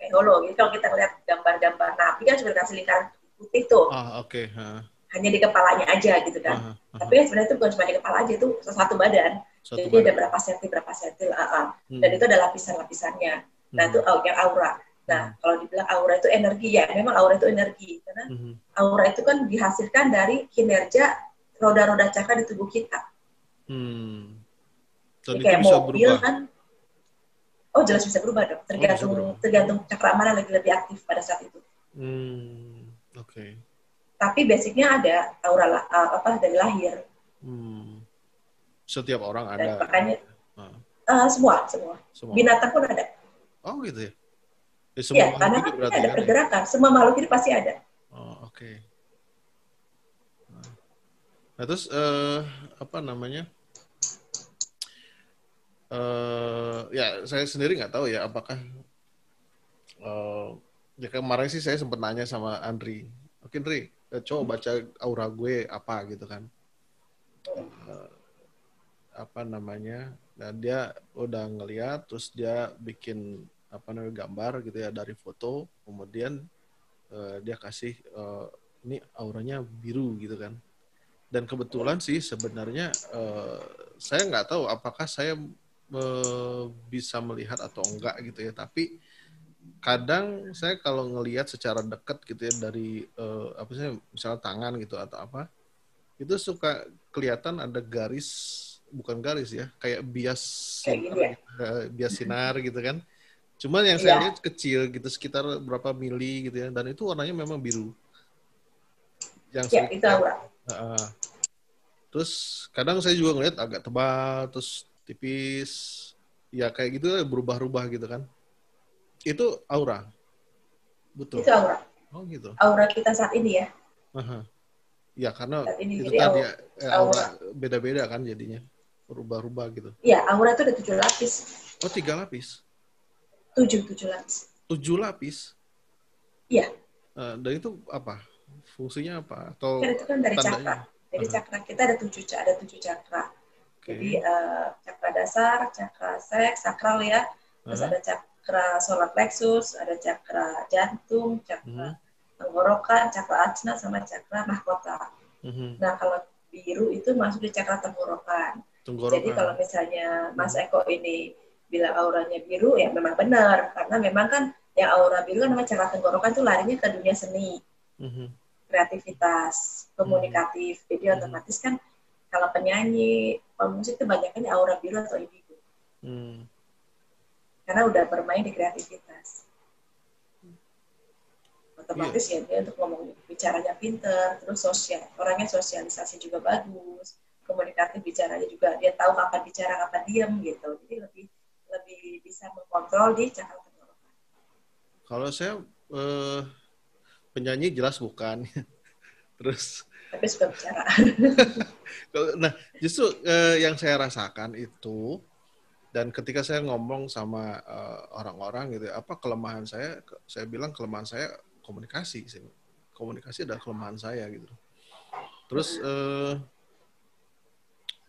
Speaker 2: Kayak holo. Jadi kalau kita lihat gambar-gambar nabi kan sudah kasih lingkaran putih tuh.
Speaker 1: Uh, oke. Okay. Uh.
Speaker 2: Hanya di kepalanya aja gitu kan. Uh-huh. Uh-huh. Tapi ya sebenarnya itu bukan cuma di kepala aja itu satu badan. Satu Jadi badan. ada berapa senti berapa senti. Uh, uh. Hmm. Dan itu ada lapisan-lapisannya. Nah hmm. itu yang aura. Nah, kalau dibilang aura itu energi ya, memang aura itu energi karena mm-hmm. aura itu kan dihasilkan dari kinerja roda-roda cakra di tubuh kita. Hmm. Dan kayak mobil berubah. kan, oh jelas bisa berubah dong, tergantung oh, berubah. tergantung cakra mana lagi lebih aktif pada saat itu. Hmm. Oke. Okay. Tapi basicnya ada aura uh, apa dari lahir. Hmm.
Speaker 1: Setiap orang ada. Dan
Speaker 2: makanya uh. Uh, semua, semua, semua. Binatang pun ada.
Speaker 1: Oh gitu ya.
Speaker 2: Ya, semua ya karena kan ada kan? pergerakan. Semua makhluk hidup pasti ada.
Speaker 1: Oh, oke. Okay. Nah, terus uh, apa namanya? Uh, ya saya sendiri nggak tahu ya apakah uh, ya kemarin sih saya sempat nanya sama Andri. Oke, Andri, coba baca aura gue apa gitu kan. Uh, apa namanya? Dan dia udah ngeliat, terus dia bikin apa namanya gambar gitu ya dari foto kemudian uh, dia kasih uh, ini auranya biru gitu kan dan kebetulan sih sebenarnya uh, saya nggak tahu apakah saya uh, bisa melihat atau enggak gitu ya tapi kadang saya kalau ngelihat secara dekat gitu ya dari uh, apa sih misalnya tangan gitu atau apa itu suka kelihatan ada garis bukan garis ya kayak bias sinar, ya? bias sinar gitu kan Cuman yang saya yeah. lihat kecil gitu sekitar berapa mili gitu ya dan itu warnanya memang biru.
Speaker 2: Yang yeah, itu aura.
Speaker 1: Uh, terus kadang saya juga ngeliat agak tebal terus tipis ya kayak gitu berubah-ubah gitu kan. Itu aura.
Speaker 2: Betul. Itu aura.
Speaker 1: Oh gitu.
Speaker 2: Aura kita saat ini ya.
Speaker 1: Uh-huh. Ya karena ini, itu tadi aura, eh, aura beda-beda kan jadinya berubah-ubah gitu.
Speaker 2: Iya, aura itu ada tujuh lapis.
Speaker 1: Oh, tiga lapis.
Speaker 2: Tujuh, tujuh lapis.
Speaker 1: Tujuh lapis?
Speaker 2: Iya.
Speaker 1: Uh, dan itu apa? Fungsinya apa? Atau
Speaker 2: kan itu kan dari tandanya? cakra. Jadi uh-huh. cakra kita ada tujuh, ada tujuh cakra. Okay. Jadi uh, cakra dasar, cakra seks, sakral ya. Terus uh-huh. ada cakra solar plexus, ada cakra jantung, cakra uh-huh. tenggorokan, cakra ajna, sama cakra mahkota. Uh-huh. Nah kalau biru itu masuk di cakra tenggorokan. tenggorokan. Jadi kalau misalnya Mas Eko ini bilang auranya biru ya memang benar karena memang kan yang aura biru kan namanya cara tenggorokan tuh larinya ke dunia seni mm-hmm. Kreativitas komunikatif jadi otomatis kan kalau penyanyi pemusik itu banyaknya aura biru atau indigo mm. karena udah bermain di kreativitas otomatis yeah. ya dia untuk ngomong bicaranya pinter terus sosial orangnya sosialisasi juga bagus komunikatif bicaranya juga dia tahu kapan bicara kapan diam gitu jadi lebih lebih bisa mengkontrol di tenggorokan.
Speaker 1: Kalau saya eh, penyanyi jelas bukan. [laughs] Terus
Speaker 2: tapi suka bicara. [laughs]
Speaker 1: nah, justru eh, yang saya rasakan itu dan ketika saya ngomong sama uh, orang-orang gitu, apa kelemahan saya? Saya bilang kelemahan saya komunikasi. Komunikasi adalah kelemahan saya gitu. Terus uh,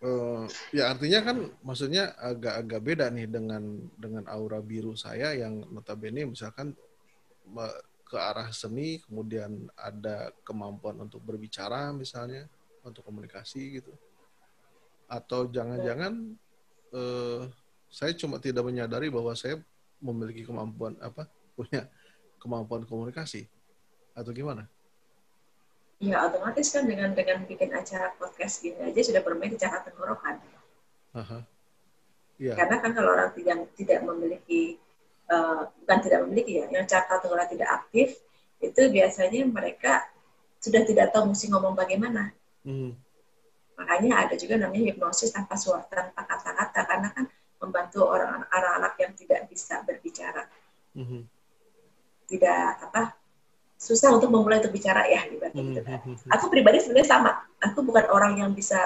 Speaker 1: uh, ya artinya kan maksudnya agak-agak beda nih dengan dengan aura biru saya yang notabene misalkan ke arah seni, kemudian ada kemampuan untuk berbicara misalnya, untuk komunikasi gitu. Atau jangan-jangan eh, saya cuma tidak menyadari bahwa saya memiliki kemampuan apa punya kemampuan komunikasi atau gimana?
Speaker 2: Ya otomatis kan dengan dengan bikin acara podcast gini aja sudah bermain cara tenggorokan. Uh-huh. Yeah. Karena kan kalau orang tidak tidak memiliki uh, bukan tidak memiliki ya, yang cara tenggorokan tidak aktif itu biasanya mereka sudah tidak tahu mesti ngomong bagaimana. Mm. Makanya ada juga namanya hipnosis tanpa suara, tanpa kata-kata karena kan membantu orang anak-anak yang tidak bisa berbicara. Mm-hmm. Tidak apa susah untuk memulai untuk bicara ya gitu, gitu kan. Aku pribadi sebenarnya sama. Aku bukan orang yang bisa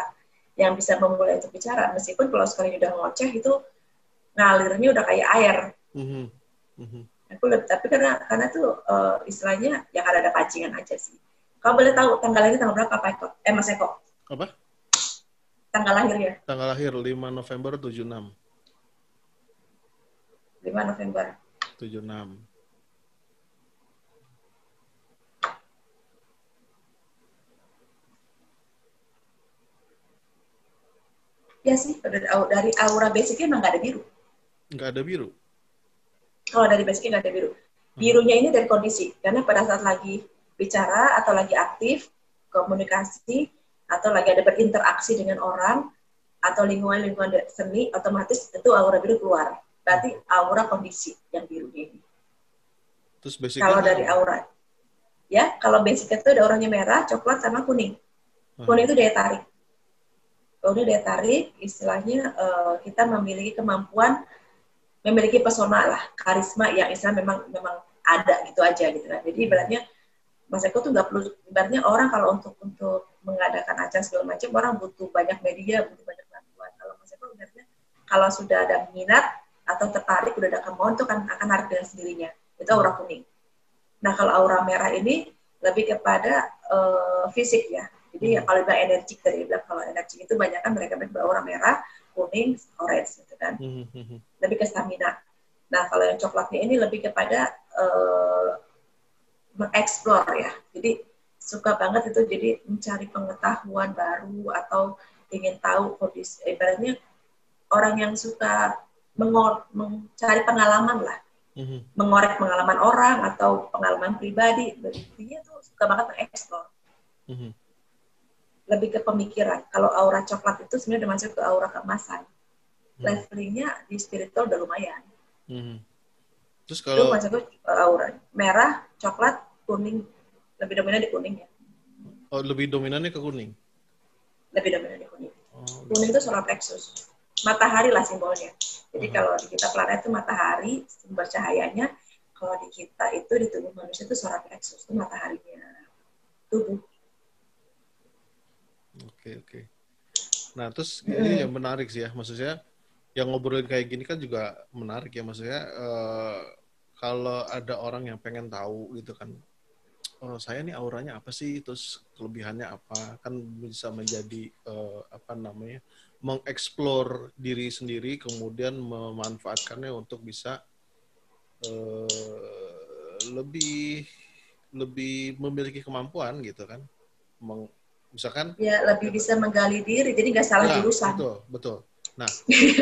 Speaker 2: yang bisa memulai untuk bicara meskipun kalau sekali udah ngoceh itu ngalirnya udah kayak air. Aku lebih, tapi karena karena tuh uh, istilahnya yang ada ada pancingan aja sih. Kau boleh tahu tanggal lahir tanggal berapa Pak Eko? Eh Mas Eko?
Speaker 1: Apa?
Speaker 2: Tanggal lahirnya?
Speaker 1: Tanggal lahir 5 November 76. 5
Speaker 2: November.
Speaker 1: 76.
Speaker 2: Ya sih, dari aura basicnya emang nggak ada biru.
Speaker 1: Nggak ada biru?
Speaker 2: Kalau dari basicnya nggak ada biru. Birunya ini dari kondisi. Karena pada saat lagi bicara atau lagi aktif, komunikasi, atau lagi ada berinteraksi dengan orang, atau lingkungan-lingkungan seni, otomatis itu aura biru keluar. Berarti aura kondisi yang biru ini.
Speaker 1: Terus
Speaker 2: Kalau dari aura, ya kalau basicnya itu ada orangnya merah, coklat, sama kuning. Hmm. Kuning itu daya tarik udah dia tarik istilahnya uh, kita memiliki kemampuan memiliki pesona lah karisma yang istilah memang memang ada gitu aja gitu kan jadi ibaratnya Mas Eko tuh nggak perlu ibaratnya orang kalau untuk untuk mengadakan acara segala macam orang butuh banyak media butuh banyak bantuan. Kalau Mas Eko ibaratnya kalau sudah ada minat atau tertarik udah ada kemauan tuh kan akan narik dengan sendirinya. Itu aura kuning. Nah kalau aura merah ini lebih kepada uh, fisik ya. Jadi ya kalau bilang energi dari bilang kalau energi itu banyak kan mereka berwarna merah, kuning, orange gitu kan. Hmm, hmm, hmm. Lebih ke stamina. Nah kalau yang coklatnya ini lebih kepada uh, mengeksplor ya. Jadi suka banget itu jadi mencari pengetahuan baru atau ingin tahu kondisi ibaratnya orang yang suka mengor, mencari pengalaman lah. Mm-hmm. mengorek pengalaman orang atau pengalaman pribadi, dia tuh suka banget mengeksplor. Mm-hmm lebih ke pemikiran. Kalau aura coklat itu sebenarnya masuk ke aura keemasan. Hmm. Levelingnya di spiritual udah lumayan. Hmm.
Speaker 1: Terus kalau
Speaker 2: itu masuk ke aura merah, coklat, kuning, lebih dominan di kuning ya.
Speaker 1: Oh, lebih dominannya ke kuning.
Speaker 2: Lebih dominan di kuning. Oh, kuning itu solar plexus. Matahari lah simbolnya. Jadi hmm. kalau di kita planet itu matahari, sumber cahayanya. Kalau di kita itu di tubuh manusia itu solar plexus, itu mataharinya tubuh
Speaker 1: Oke oke. Nah terus ini yang menarik sih ya, maksudnya yang ngobrolin kayak gini kan juga menarik ya, maksudnya uh, kalau ada orang yang pengen tahu gitu kan, oh, saya nih auranya apa sih, terus kelebihannya apa, kan bisa menjadi uh, apa namanya, mengeksplor diri sendiri, kemudian memanfaatkannya untuk bisa uh, lebih lebih memiliki kemampuan gitu kan, meng, misalkan
Speaker 2: ya lebih bisa menggali diri jadi nggak salah nah, jurusan.
Speaker 1: betul betul nah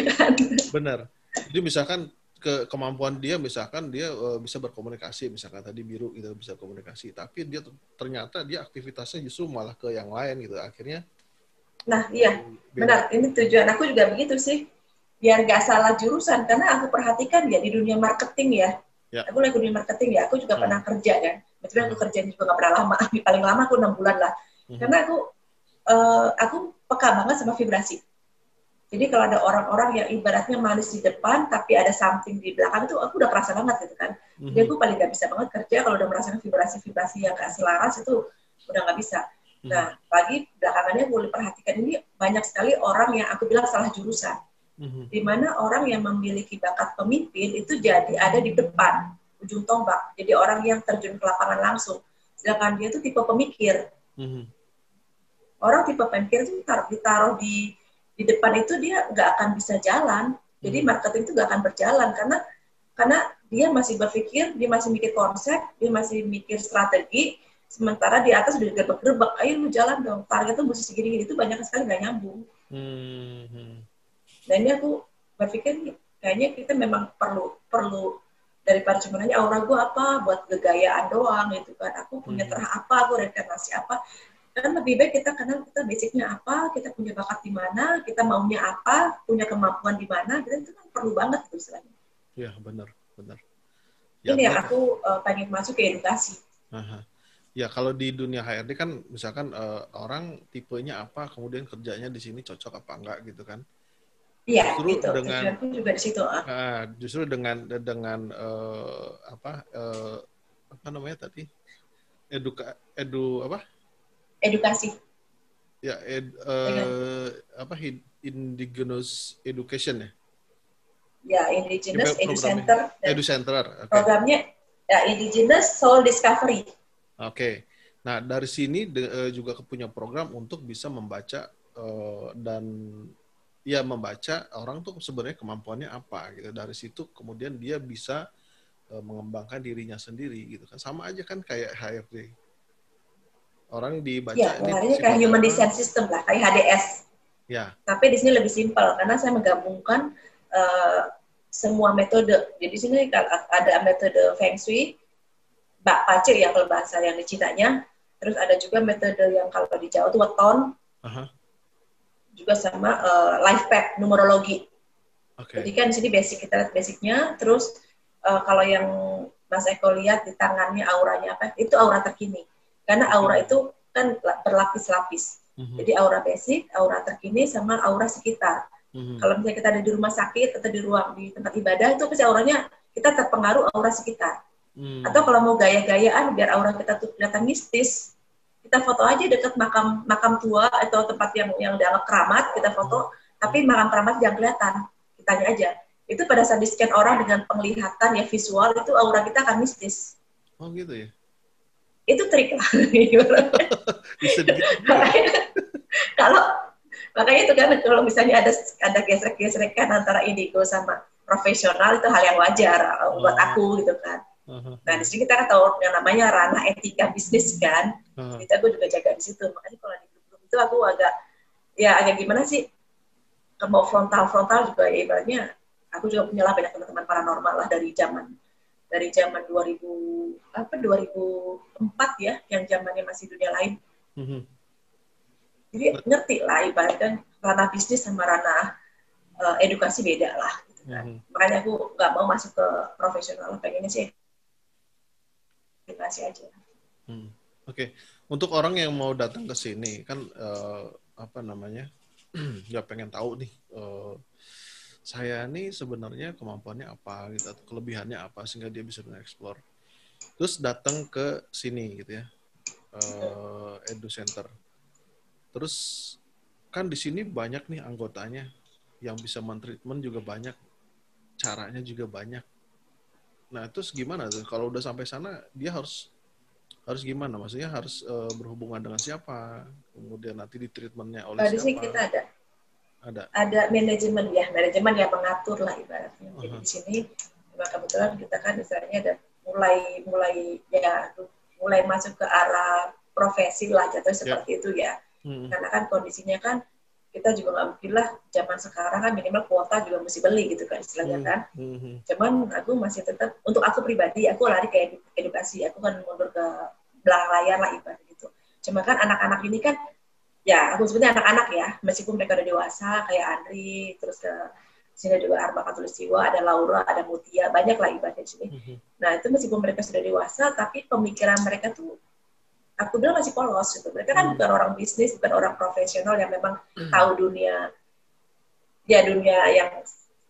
Speaker 1: [laughs] benar jadi misalkan ke kemampuan dia misalkan dia uh, bisa berkomunikasi misalkan tadi biru gitu bisa komunikasi. Tapi dia ternyata dia aktivitasnya justru malah ke yang lain gitu. Akhirnya
Speaker 2: nah iya. Benar ini tujuan aku juga begitu sih. Biar nggak salah jurusan karena aku perhatikan ya di dunia marketing ya, ya. aku lagi dunia marketing ya aku juga hmm. pernah kerja kan. Meskipun aku kerja juga nggak pernah lama [laughs] paling lama aku enam bulan lah. Hmm. karena aku uh, aku peka banget sama vibrasi jadi kalau ada orang-orang yang ibaratnya manis di depan tapi ada something di belakang itu aku udah kerasa banget gitu kan. Jadi aku paling nggak bisa banget kerja kalau udah merasakan vibrasi-vibrasi yang gak selaras itu udah nggak bisa. Hmm. nah pagi belakangannya boleh perhatikan ini banyak sekali orang yang aku bilang salah jurusan. Mm-hmm. di mana orang yang memiliki bakat pemimpin itu jadi ada di depan ujung tombak. Jadi orang yang terjun ke lapangan langsung. Sedangkan dia itu tipe pemikir. Orang tipe pemikir itu ditaruh, ditaruh di di depan itu dia nggak akan bisa jalan. Jadi hmm. marketing itu nggak akan berjalan karena karena dia masih berpikir, dia masih mikir konsep, dia masih mikir strategi, sementara di atas udah gerbek-gerbek, ayo lu jalan dong, target tuh mesti segini, itu banyak sekali nggak nyambung. Hmm. Dan ini aku berpikir kayaknya kita memang perlu perlu daripada cuma nanya aura gue apa buat kegayaan doang gitu kan aku punya hmm. terah apa aku reinkarnasi apa kan lebih baik kita kenal kita basicnya apa, kita punya bakat di mana, kita maunya apa, punya kemampuan di mana, kita itu kan perlu banget itu istilahnya.
Speaker 1: Iya benar, benar.
Speaker 2: Ya, Ini yang aku uh, pengen masuk ke edukasi.
Speaker 1: Aha. Ya kalau di dunia HRD kan misalkan uh, orang tipenya apa, kemudian kerjanya di sini cocok apa enggak gitu kan?
Speaker 2: Iya, justru gitu. dengan juga di situ.
Speaker 1: Uh, justru dengan dengan uh, apa uh, apa namanya tadi eduka edu apa
Speaker 2: edukasi.
Speaker 1: Ya, ed, uh, apa indigenous education ya?
Speaker 2: Ya, indigenous edu center.
Speaker 1: Edu center.
Speaker 2: Okay. Programnya ya indigenous soul discovery.
Speaker 1: Oke. Okay. Nah, dari sini de, uh, juga punya program untuk bisa membaca uh, dan ya membaca orang tuh sebenarnya kemampuannya apa gitu. Dari situ kemudian dia bisa uh, mengembangkan dirinya sendiri gitu kan. Sama aja kan kayak HRD orang dibaca
Speaker 2: ya, ini kayak human design system lah kayak HDS
Speaker 1: ya
Speaker 2: tapi di sini lebih simpel karena saya menggabungkan uh, semua metode. Jadi di sini ada metode feng shui bak pace yang kalau bahasa yang di Cina terus ada juga metode yang kalau di Jawa itu weton. Uh-huh. juga sama uh, life path numerologi. Okay. jadi kan di sini basic kita lihat basicnya. Terus uh, kalau yang Mas Eko lihat di tangannya auranya apa itu aura terkini karena aura itu kan berlapis-lapis. Mm-hmm. Jadi aura basic, aura terkini, sama aura sekitar. Mm-hmm. Kalau misalnya kita ada di rumah sakit atau di ruang di tempat ibadah itu pasti auranya kita terpengaruh aura sekitar. Mm. Atau kalau mau gaya-gayaan biar aura kita tuh kelihatan mistis, kita foto aja dekat makam makam tua atau tempat yang yang dianggap keramat kita foto, mm. tapi makam keramat jangan kelihatan. Kita aja. Itu pada saat di scan orang dengan penglihatan ya visual itu aura kita akan mistis.
Speaker 1: Oh gitu ya
Speaker 2: itu trik lah [laughs] kalau makanya itu kan kalau misalnya ada ada gesrek-gesrekan antara indigo sama profesional itu hal yang wajar uh, buat oh. aku gitu kan uh-huh. nah di sini kita kan tahu yang namanya ranah etika bisnis kan uh-huh. itu aku juga jaga di situ makanya kalau di grup itu aku agak ya agak gimana sih mau frontal frontal juga ya ibaratnya aku juga punya lah banyak teman-teman paranormal lah dari zaman dari zaman 2000 apa 2004 ya yang zamannya masih dunia lain. Mm-hmm. Jadi ngerti lah ibaratnya ranah bisnis sama ranah uh, edukasi beda lah. Gitu kan. Mm-hmm. Makanya aku nggak mau masuk ke profesional, pengennya sih edukasi aja.
Speaker 1: Hmm. Oke, okay. untuk orang yang mau datang ke sini kan uh, apa namanya, [clears throat] nggak pengen tahu nih. Uh, saya ini sebenarnya kemampuannya apa gitu atau kelebihannya apa sehingga dia bisa mengeksplor. Terus datang ke sini gitu ya uh, edu center. Terus kan di sini banyak nih anggotanya yang bisa mentreatment juga banyak caranya juga banyak. Nah terus gimana tuh? Kalau udah sampai sana dia harus harus gimana? Maksudnya harus uh, berhubungan dengan siapa? Kemudian nanti di treatmentnya oleh nah, siapa? di sini
Speaker 2: kita ada
Speaker 1: ada.
Speaker 2: Ada manajemen ya, manajemen yang mengatur lah ibaratnya. Uh -huh. Jadi di sini kebetulan kita kan misalnya ada mulai mulai ya mulai masuk ke arah profesi lah jatuh ya. seperti yeah. itu ya. Hmm. Karena kan kondisinya kan kita juga nggak mungkin lah zaman sekarang kan minimal kuota juga mesti beli gitu kan istilahnya hmm. kan. Hmm. Cuman aku masih tetap untuk aku pribadi aku lari ke edukasi, aku kan mundur ke belakang layar lah ibarat gitu. Cuma kan anak-anak ini kan ya aku sebutnya anak-anak ya meskipun mereka udah dewasa kayak Andri terus ke sini juga Arba Katulistiwa ada Laura ada Mutia banyak lah ibaratnya di sini mm-hmm. nah itu meskipun mereka sudah dewasa tapi pemikiran mereka tuh aku bilang masih polos gitu mereka kan mm-hmm. bukan orang bisnis bukan orang profesional yang memang mm-hmm. tahu dunia ya dunia yang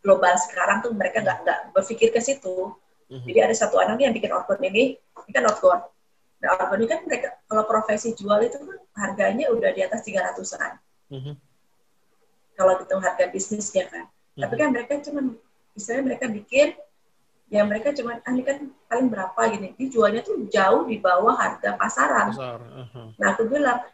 Speaker 2: global sekarang tuh mereka nggak nggak berpikir ke situ mm-hmm. jadi ada satu anak yang bikin organ ini ini kan outbound Nah, organik kan mereka kalau profesi jual itu kan harganya udah di atas 300-an. Mm-hmm. Kalau hitung harga bisnisnya kan. Mm-hmm. Tapi kan mereka cuma misalnya mereka bikin ya mereka cuma ah ini kan paling berapa gini. Dijualnya tuh jauh di bawah harga pasaran. Pasar. Uh-huh. Nah, aku bilang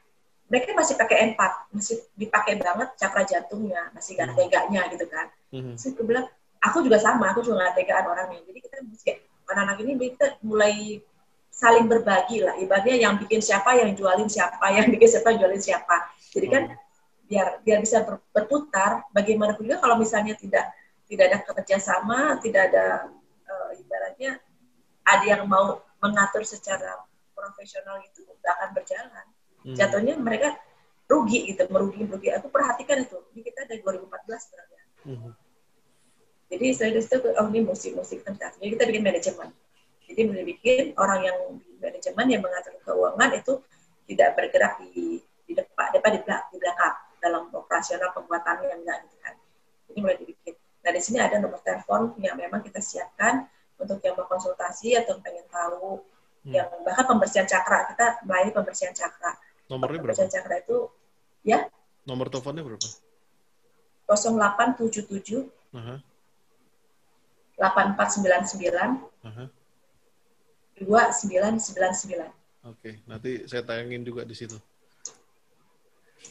Speaker 2: mereka masih pakai empat, masih dipakai banget cakra jantungnya, masih gak mm-hmm. teganya gitu kan. Mm-hmm. Terus aku bilang aku juga sama aku juga nggak tegaan orangnya jadi kita mesti anak-anak ini kita mulai saling berbagi lah. Ibaratnya yang bikin siapa yang jualin siapa [laughs] yang bikin siapa yang jualin siapa. Jadi kan hmm. biar biar bisa berputar. Bagaimanapun juga kalau misalnya tidak tidak ada kerjasama tidak ada uh, ibaratnya ada yang mau mengatur secara profesional itu tidak akan berjalan. Hmm. jatuhnya mereka rugi gitu merugi merugi. Aku perhatikan itu ini kita dari 2014 sebenarnya hmm. jadi saya di situ oh ini musik musik tentang jadi kita bikin manajemen jadi bikin orang yang di manajemen yang mengatur keuangan itu tidak bergerak di di depan depan di belakang, di belakang dalam operasional pembuatannya yang enggak gitu kan ini mulai dibikin nah di sini ada nomor telepon yang memang kita siapkan untuk yang mau konsultasi atau pengen tahu hmm. yang bahkan pembersihan cakra kita melayani pembersihan cakra
Speaker 1: Nomornya berapa?
Speaker 2: Pembersihan cakra itu ya.
Speaker 1: Nomor teleponnya berapa?
Speaker 2: 0877 uh -huh. 8499 uh -huh. 2999.
Speaker 1: Oke, nanti saya tayangin juga di situ.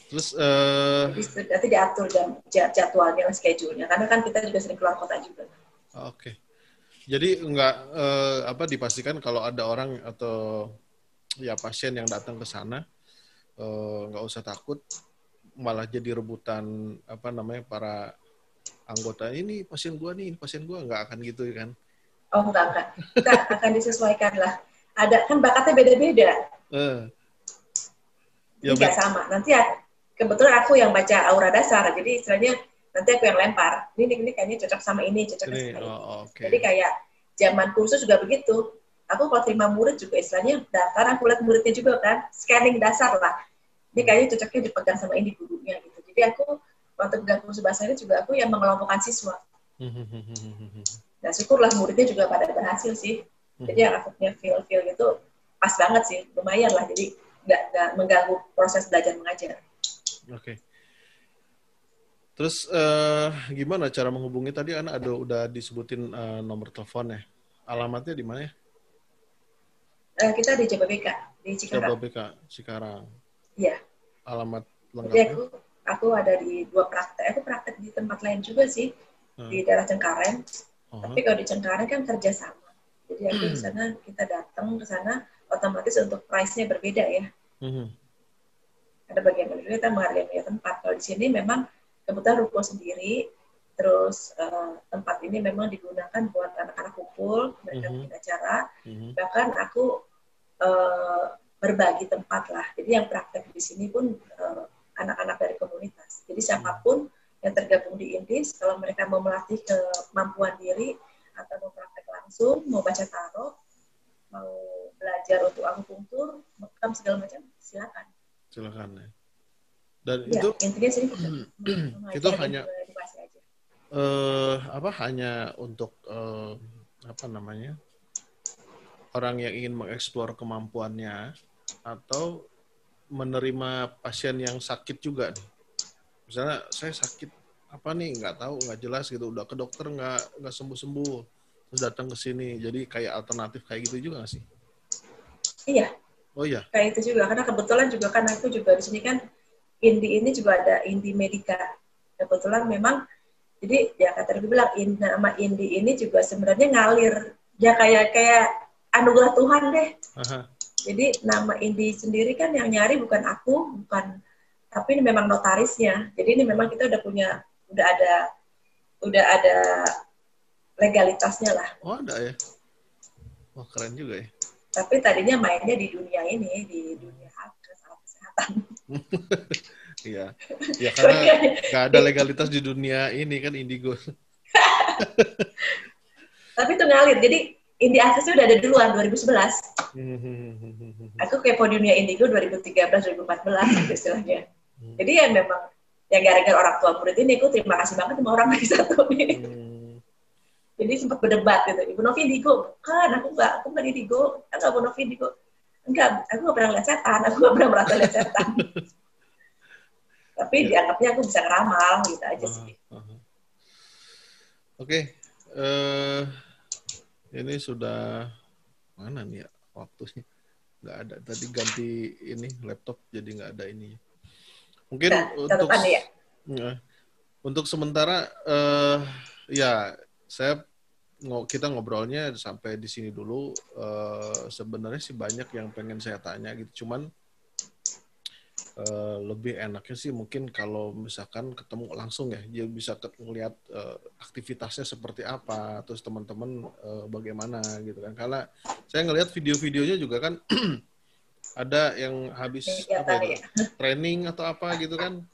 Speaker 1: Terus uh...
Speaker 2: Jadi, nanti diatur jam jadwalnya, schedule-nya karena kan kita juga sering keluar kota juga.
Speaker 1: Oke. Jadi enggak uh, apa dipastikan kalau ada orang atau ya pasien yang datang ke sana Eh, nggak usah takut malah jadi rebutan apa namanya para anggota ini pasien gua nih pasien gua nggak akan gitu kan
Speaker 2: oh enggak enggak. Kita akan disesuaikan lah. Ada kan bakatnya beda-beda. Uh. ya, nggak sama. Nanti ya, kebetulan aku yang baca aura dasar jadi istilahnya nanti aku yang lempar. Ini ini kayaknya cocok sama ini cocok ini, sama ini. oh, okay. jadi kayak zaman kursus juga begitu. Aku kalau terima murid juga istilahnya daftar aku lihat muridnya juga kan scanning dasar lah. Ini kayaknya cocoknya dipegang sama ini gurunya gitu. Jadi aku waktu pegang kursus bahasa ini juga aku yang mengelompokkan siswa dan syukurlah muridnya juga pada berhasil sih jadi yang aku punya feel feel gitu pas banget sih lumayan lah jadi nggak nggak mengganggu proses belajar mengajar
Speaker 1: oke okay. terus uh, gimana cara menghubungi tadi anak ada udah disebutin uh, nomor teleponnya alamatnya di mana ya
Speaker 2: uh, kita di Jababeka di Cikarang
Speaker 1: Jababeka Cikarang
Speaker 2: Iya.
Speaker 1: Alamat
Speaker 2: lengkapnya? Jadi aku aku ada di dua praktek. Aku praktek di tempat lain juga sih hmm. di daerah Cengkareng. Uh-huh. Tapi kalau di Cengkareng kan kerja sama. Jadi aku di sana kita datang ke sana otomatis untuk price-nya berbeda ya. Uh-huh. Ada bagian berbeda kita menghargai tempat. Kalau di sini memang kebetulan ruko sendiri, terus uh, tempat ini memang digunakan buat anak-anak kumpul, mereka uh-huh. bikin acara. Uh-huh. Bahkan aku uh, berbagi tempat lah. Jadi yang praktek di sini pun anak eh, anak-anak dari komunitas. Jadi siapa pun yang tergabung di Indis, kalau mereka mau melatih kemampuan diri atau mau praktek langsung, mau baca tarot, mau belajar untuk akupunktur, makam segala macam, silakan.
Speaker 1: Silakan ya. Dan
Speaker 2: ya,
Speaker 1: itu
Speaker 2: intinya sih [clears throat]
Speaker 1: itu hanya uh, apa hanya untuk uh, apa namanya orang yang ingin mengeksplor kemampuannya atau menerima pasien yang sakit juga nih. Misalnya saya sakit apa nih nggak tahu nggak jelas gitu udah ke dokter nggak nggak sembuh sembuh terus datang ke sini jadi kayak alternatif kayak gitu juga gak sih?
Speaker 2: Iya.
Speaker 1: Oh iya.
Speaker 2: Kayak itu juga karena kebetulan juga kan aku juga di sini kan Indi ini juga ada Indi Medika. Kebetulan memang jadi ya kata dia bilang nama Indi ini juga sebenarnya ngalir ya kayak kayak anugerah Tuhan deh. Aha. Jadi nama Indi sendiri kan yang nyari bukan aku, bukan tapi ini memang notarisnya. Jadi ini memang kita udah punya, udah ada, udah ada legalitasnya lah.
Speaker 1: Oh ada ya. Wah keren juga ya.
Speaker 2: Tapi tadinya mainnya di dunia ini, di dunia kesehatan.
Speaker 1: Iya, ya karena nggak ada legalitas di dunia ini kan indigo.
Speaker 2: tapi itu ngalir. Jadi Indie Access udah ada duluan 2011. Aku kepo dunia Indigo 2013 2014 gitu istilahnya. Jadi ya memang ya gara-gara orang tua murid ini aku terima kasih banget sama orang lagi [laughs] satu ini. Jadi sempat berdebat gitu. Ibu Novi Indigo, kan aku nggak, aku nggak Indigo, enggak Ibu Novi Indigo. Enggak, aku nggak pernah lihat setan, aku nggak pernah merasa lihat setan. [laughs] Tapi ya. dianggapnya aku bisa ngeramal gitu aja sih. Uh, uh, uh.
Speaker 1: Oke, okay. uh, eh, ini sudah mana nih ya waktunya? Nggak ada. Tadi ganti ini laptop jadi nggak ada ini. Mungkin nah, untuk ya? ya. Untuk sementara uh, ya saya kita ngobrolnya sampai di sini dulu. Uh, Sebenarnya sih banyak yang pengen saya tanya gitu, cuman uh, lebih enaknya sih mungkin kalau misalkan ketemu langsung ya, dia bisa melihat uh, aktivitasnya seperti apa, terus teman-teman uh, bagaimana gitu kan. Karena saya ngelihat video-videonya juga kan [clears throat] ada yang habis ya, apa ya, training atau apa gitu kan?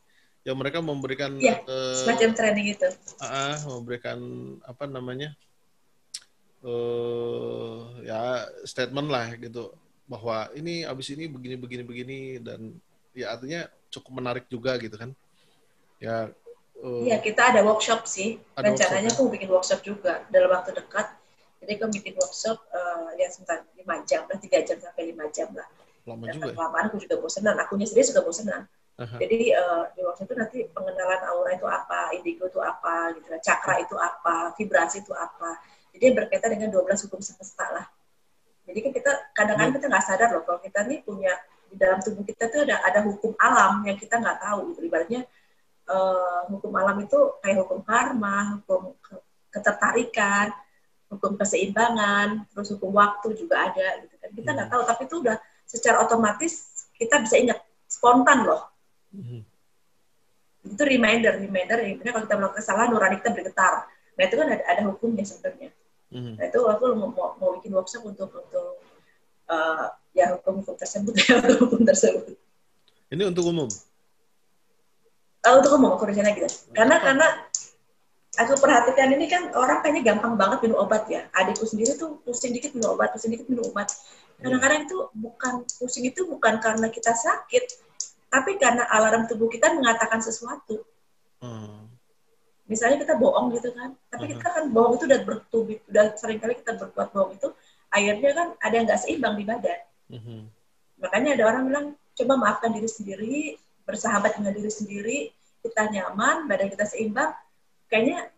Speaker 1: Ya mereka memberikan
Speaker 2: ya, uh, semacam training itu.
Speaker 1: uh, memberikan apa namanya uh, ya statement lah gitu. Bahwa ini abis ini begini begini begini dan ya artinya cukup menarik juga gitu kan? Ya
Speaker 2: uh, ya kita ada workshop sih. Ada rencananya workshop, aku bikin workshop juga dalam waktu dekat. Jadi aku bikin workshop uh, ya sebentar lima jam lah tiga jam sampai lima jam lah
Speaker 1: lama juga ya?
Speaker 2: lama aku juga bosenan akunya sendiri juga bosenan uh-huh. jadi uh, di workshop itu nanti pengenalan aura itu apa indigo itu apa gitu cakra itu apa vibrasi itu apa jadi berkaitan dengan 12 hukum semesta lah. Jadi kan kita kadang-kadang kita nggak sadar loh kalau kita nih punya di dalam tubuh kita tuh ada ada hukum alam yang kita nggak tahu gitu. Ibaratnya uh, hukum alam itu kayak hukum karma, hukum ketertarikan, hukum keseimbangan, terus hukum waktu juga ada gitu kan. Kita nggak hmm. tahu tapi itu udah secara otomatis kita bisa ingat spontan loh. Hmm. Itu reminder, reminder. Intinya kalau kita melakukan kesalahan, nurani kita bergetar. Nah itu kan ada, ada hukumnya sebenarnya. Hmm. Nah, itu aku mau, mau, bikin workshop untuk untuk uh, ya hukum-hukum tersebut [laughs] ya hukum tersebut.
Speaker 1: Ini untuk umum?
Speaker 2: Uh, untuk umum aku rencana gitu. Karena Apa? karena aku perhatikan ini kan orang kayaknya gampang banget minum obat ya. Adikku sendiri tuh pusing dikit minum obat, pusing dikit minum obat. Kadang-kadang itu bukan pusing itu bukan karena kita sakit, tapi karena alarm tubuh kita mengatakan sesuatu. Hmm misalnya kita bohong gitu kan tapi kita kan bohong itu udah bertubi udah sering kali kita berbuat bohong itu akhirnya kan ada yang nggak seimbang di badan uh-huh. makanya ada orang bilang coba maafkan diri sendiri bersahabat dengan diri sendiri kita nyaman badan kita seimbang kayaknya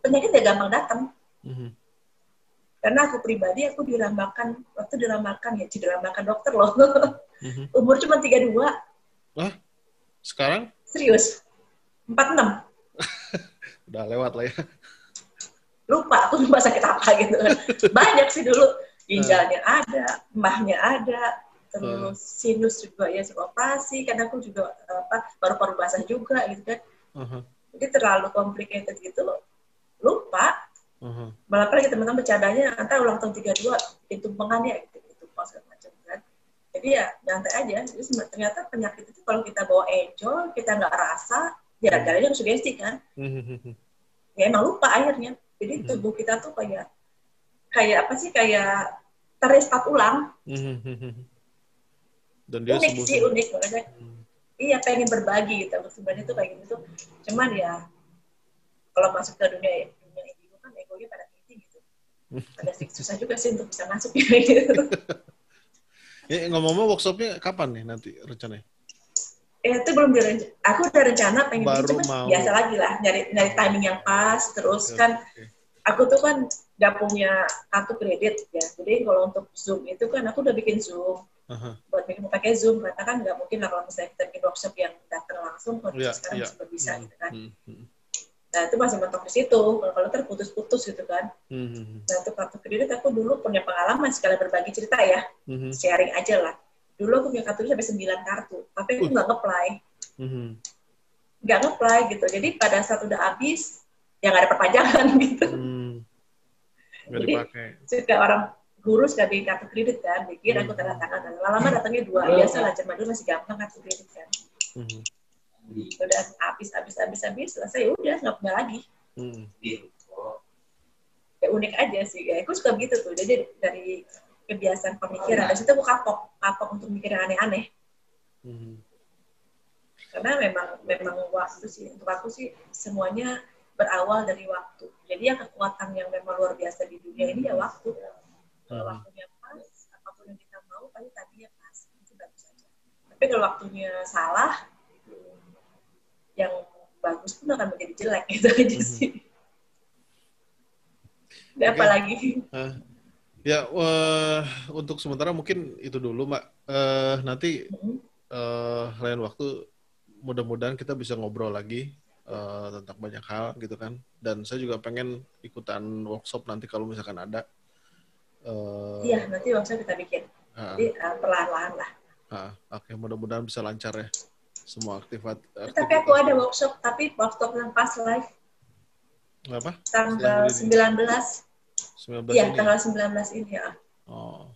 Speaker 2: penyakit ya gampang datang uh-huh. Karena aku pribadi aku diramalkan waktu diramalkan ya diramalkan dokter loh. Uh-huh. [laughs] umur cuma 32
Speaker 1: Wah, sekarang?
Speaker 2: Serius. 46 [laughs]
Speaker 1: udah lewat lah ya.
Speaker 2: Lupa aku lupa sakit apa gitu. [laughs] Banyak sih dulu. Ginjalnya ada mbahnya ada terus sinus juga ya suruh operasi. Karena aku juga apa paru-paru basah juga gitu kan. Uh-huh. jadi terlalu complicated gitu lupa uh-huh. malah lagi teman-teman bercandanya ulang tahun 32 bikin tumpengan ya gitu, gitu segala macam kan. Jadi ya nyantai aja. Jadi ternyata penyakit itu kalau kita bawa enjoy kita nggak rasa ya jalannya ke sugesti kan. Ya emang lupa akhirnya. Jadi tubuh kita tuh kayak kayak apa sih kayak terestart ulang.
Speaker 1: Dan dia
Speaker 2: unik sih unik makanya hmm. iya pengen berbagi gitu sebenarnya tuh kayak gitu. Cuman ya kalau masuk ke dunia egonya pada tinggi gitu ada susah juga sih untuk bisa masuk gitu [laughs]
Speaker 1: Eh, ngomong-ngomong workshopnya kapan nih nanti rencananya?
Speaker 2: eh, itu belum direncana. Aku udah rencana pengen Baru cuma mau. biasa lagi lah, nyari nyari timing yang pas. Terus okay. kan aku tuh kan gak punya kartu kredit ya. Jadi kalau untuk Zoom itu kan aku udah bikin Zoom. Uh-huh. Buat bikin pakai Zoom, karena kan nggak mungkin lah kalau misalnya kita bikin workshop yang datang langsung, kalau yeah, sekarang yeah. bisa hmm. gitu kan. Hmm. Nah itu masih mentok di situ. Kalau kalau terputus-putus gitu kan. Hmm. hmm, hmm. Nah untuk kartu kredit aku dulu punya pengalaman sekali berbagi cerita ya, hmm. sharing aja lah dulu aku punya kartu sampai 9 kartu tapi aku nggak ngeplay mm-hmm. nggak mm-hmm. ngeplay gitu jadi pada saat udah habis ya nggak ada perpanjangan [laughs] gitu mm. jadi suka orang guru sudah bikin kartu kredit kan bikin mm-hmm. aku tanda tangan lama-lama datangnya dua mm-hmm. biasa lah zaman dulu masih gampang kartu kredit kan mm-hmm. Udah habis habis habis habis selesai ya udah nggak punya lagi mm-hmm. ya unik aja sih ya aku suka begitu tuh jadi dari kebiasaan pemikiran. Dari situ aku kapok, kapok untuk mikir yang aneh-aneh. Hmm. Karena memang memang waktu sih untuk aku sih semuanya berawal dari waktu. Jadi yang kekuatan yang memang luar biasa di dunia ini ya waktu. Kalau hmm. waktunya pas, apa pun yang kita mau pasti tadinya pas, itu bagus saja. Tapi kalau waktunya salah, yang bagus pun akan menjadi jelek [laughs] gitu aja hmm. sih. Okay. Apalagi. Uh
Speaker 1: Ya, uh, untuk sementara mungkin itu dulu, Mbak. Uh, nanti uh, lain waktu mudah-mudahan kita bisa ngobrol lagi uh, tentang banyak hal gitu kan. Dan saya juga pengen ikutan workshop nanti kalau misalkan ada.
Speaker 2: Uh, iya, nanti workshop kita bikin. Uh, Jadi uh, perlahan-lahan lah.
Speaker 1: Uh, Oke, okay, mudah-mudahan bisa lancar ya semua aktifat.
Speaker 2: aktivitas. Tapi aku ada workshop, tapi workshop yang pas live.
Speaker 1: Apa?
Speaker 2: Tanggal 19. 19 Iya, tanggal 19 ini ya. Oh.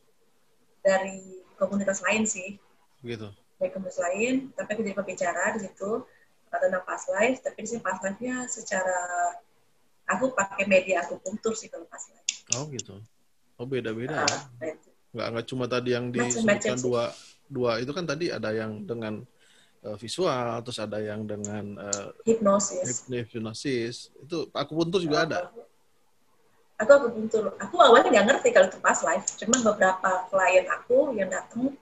Speaker 2: Dari komunitas lain sih.
Speaker 1: Gitu.
Speaker 2: Dari komunitas lain, tapi aku jadi pembicara di situ tentang pas live, tapi di sini pas live-nya secara aku pakai media aku puntur sih kalau pas live.
Speaker 1: Oh gitu. Oh beda-beda uh, ya. Nggak, nggak cuma tadi yang disebutkan dua dua itu kan tadi ada yang dengan uh, visual, terus ada yang dengan uh,
Speaker 2: hipnosis.
Speaker 1: Hipnosis. Itu aku puntur juga ada.
Speaker 2: Aku aku puntur. Aku awalnya nggak ngerti kalau itu pas live. Cuma beberapa klien aku yang datang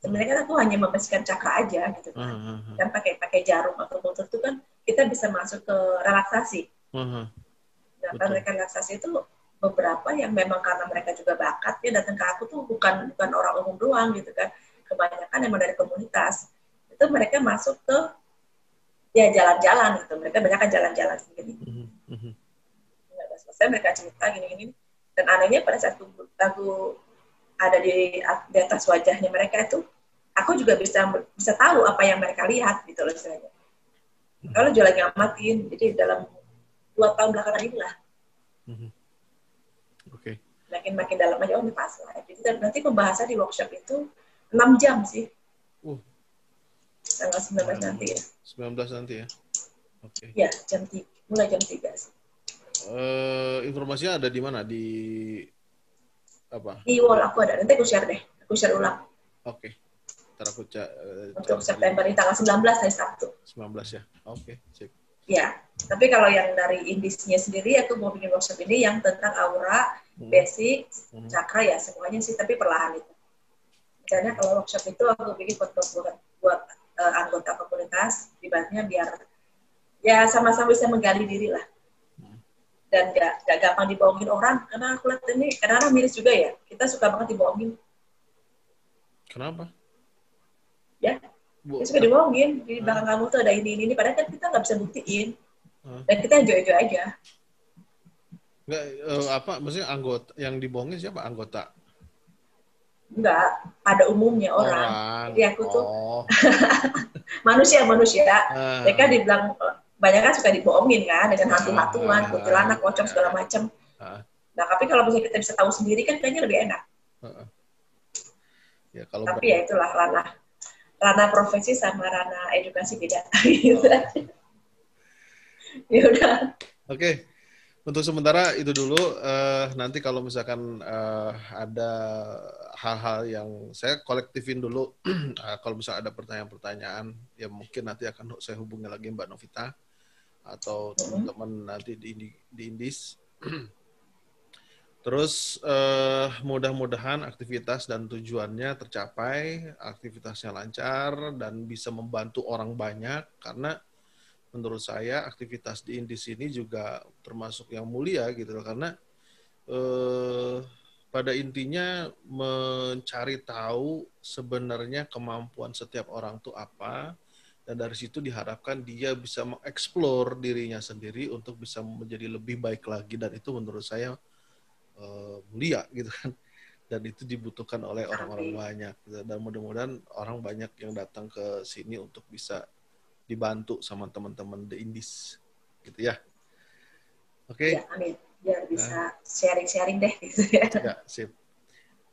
Speaker 2: sebenarnya kan aku hanya membersihkan cakra aja gitu kan. Uh, uh, uh. Dan pakai pakai jarum atau puntur itu kan kita bisa masuk ke relaksasi. Uh, uh. Nah, mereka relaksasi itu beberapa yang memang karena mereka juga bakat ya datang ke aku tuh bukan bukan orang umum doang gitu kan kebanyakan emang dari komunitas itu mereka masuk ke ya jalan-jalan gitu mereka banyak kan jalan-jalan sendiri mm-hmm. nggak selesai mereka cerita gini-gini dan anehnya pada saat aku, ada di, di atas wajahnya mereka itu aku juga bisa bisa tahu apa yang mereka lihat gitu loh istilahnya mm-hmm. kalau jualan ngamatin jadi dalam dua tahun belakangan inilah mm-hmm.
Speaker 1: oke okay.
Speaker 2: makin makin dalam aja oh ini pas lah jadi nanti pembahasan di workshop itu enam jam sih tanggal 19 nanti ya.
Speaker 1: 19 nanti ya.
Speaker 2: Oke. Okay. Ya, jam 3, mulai jam 3 sih.
Speaker 1: Uh, informasinya ada di mana? Di apa?
Speaker 2: Di wall aku ada. Nanti aku share deh. Aku share ulang.
Speaker 1: Oke. Okay. Ntar aku ca uh,
Speaker 2: Untuk September ini tanggal 19 hari Sabtu.
Speaker 1: 19 ya. Oke, okay. sip.
Speaker 2: Ya, tapi kalau yang dari indisnya sendiri aku mau bikin workshop ini yang tentang aura, hmm. basic, hmm. cakra ya semuanya sih, tapi perlahan itu. Misalnya kalau workshop itu aku bikin buat, buat uh, anggota komunitas ibaratnya biar ya sama-sama bisa menggali diri lah. Dan gak, gak gampang dibohongin orang karena aku lihat ini kadang-kadang miris juga ya. Kita suka banget dibohongin.
Speaker 1: Kenapa?
Speaker 2: Ya Bu, kita suka dibohongin. Di belakang kamu tuh ada ini ini, ini. padahal kan kita nggak bisa buktiin. Uh. dan kita enjoy enjoy aja.
Speaker 1: Enggak, uh, apa maksudnya anggota yang dibohongin siapa? Anggota
Speaker 2: Enggak, pada umumnya orang. orang. Jadi aku tuh oh. [laughs] manusia manusia. Uh. Mereka dibilang banyak kan suka dibohongin kan dengan hantu-hantuan, uh. kuntilanak, pocong segala macam. Uh. Nah, tapi kalau misalnya kita bisa tahu sendiri kan kayaknya lebih enak. Uh. Ya, kalau tapi ya itulah ranah ranah profesi sama ranah edukasi beda. [laughs] Gitu. Oh. ya udah.
Speaker 1: Oke. Okay untuk sementara itu dulu. Uh, nanti kalau misalkan uh, ada hal-hal yang saya kolektifin dulu. uh, [clears throat] kalau misalnya ada pertanyaan-pertanyaan, ya mungkin nanti akan saya hubungi lagi Mbak Novita atau teman-teman nanti di, di Indis. [clears throat] Terus uh, mudah-mudahan aktivitas dan tujuannya tercapai, aktivitasnya lancar dan bisa membantu orang banyak karena menurut saya aktivitas di Indis ini juga termasuk yang mulia gitu loh. Karena eh, pada intinya mencari tahu sebenarnya kemampuan setiap orang tuh apa dan dari situ diharapkan dia bisa mengeksplor dirinya sendiri untuk bisa menjadi lebih baik lagi dan itu menurut saya eh, mulia gitu kan. Dan itu dibutuhkan oleh orang-orang banyak. Dan mudah-mudahan orang banyak yang datang ke sini untuk bisa dibantu sama teman-teman The Indies gitu ya. Oke. Okay.
Speaker 2: Ya, amin. Biar bisa sharing-sharing deh gitu ya.
Speaker 1: Ya, sip.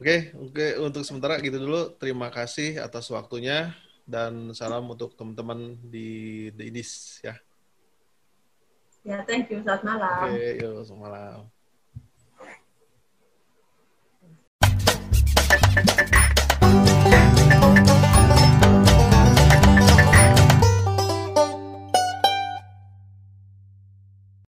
Speaker 1: Oke, okay, oke okay. untuk sementara gitu dulu. Terima kasih atas waktunya dan salam untuk teman-teman di The Indies ya.
Speaker 2: Ya, thank you. Selamat malam.
Speaker 1: Oke, okay, yuk, selamat malam.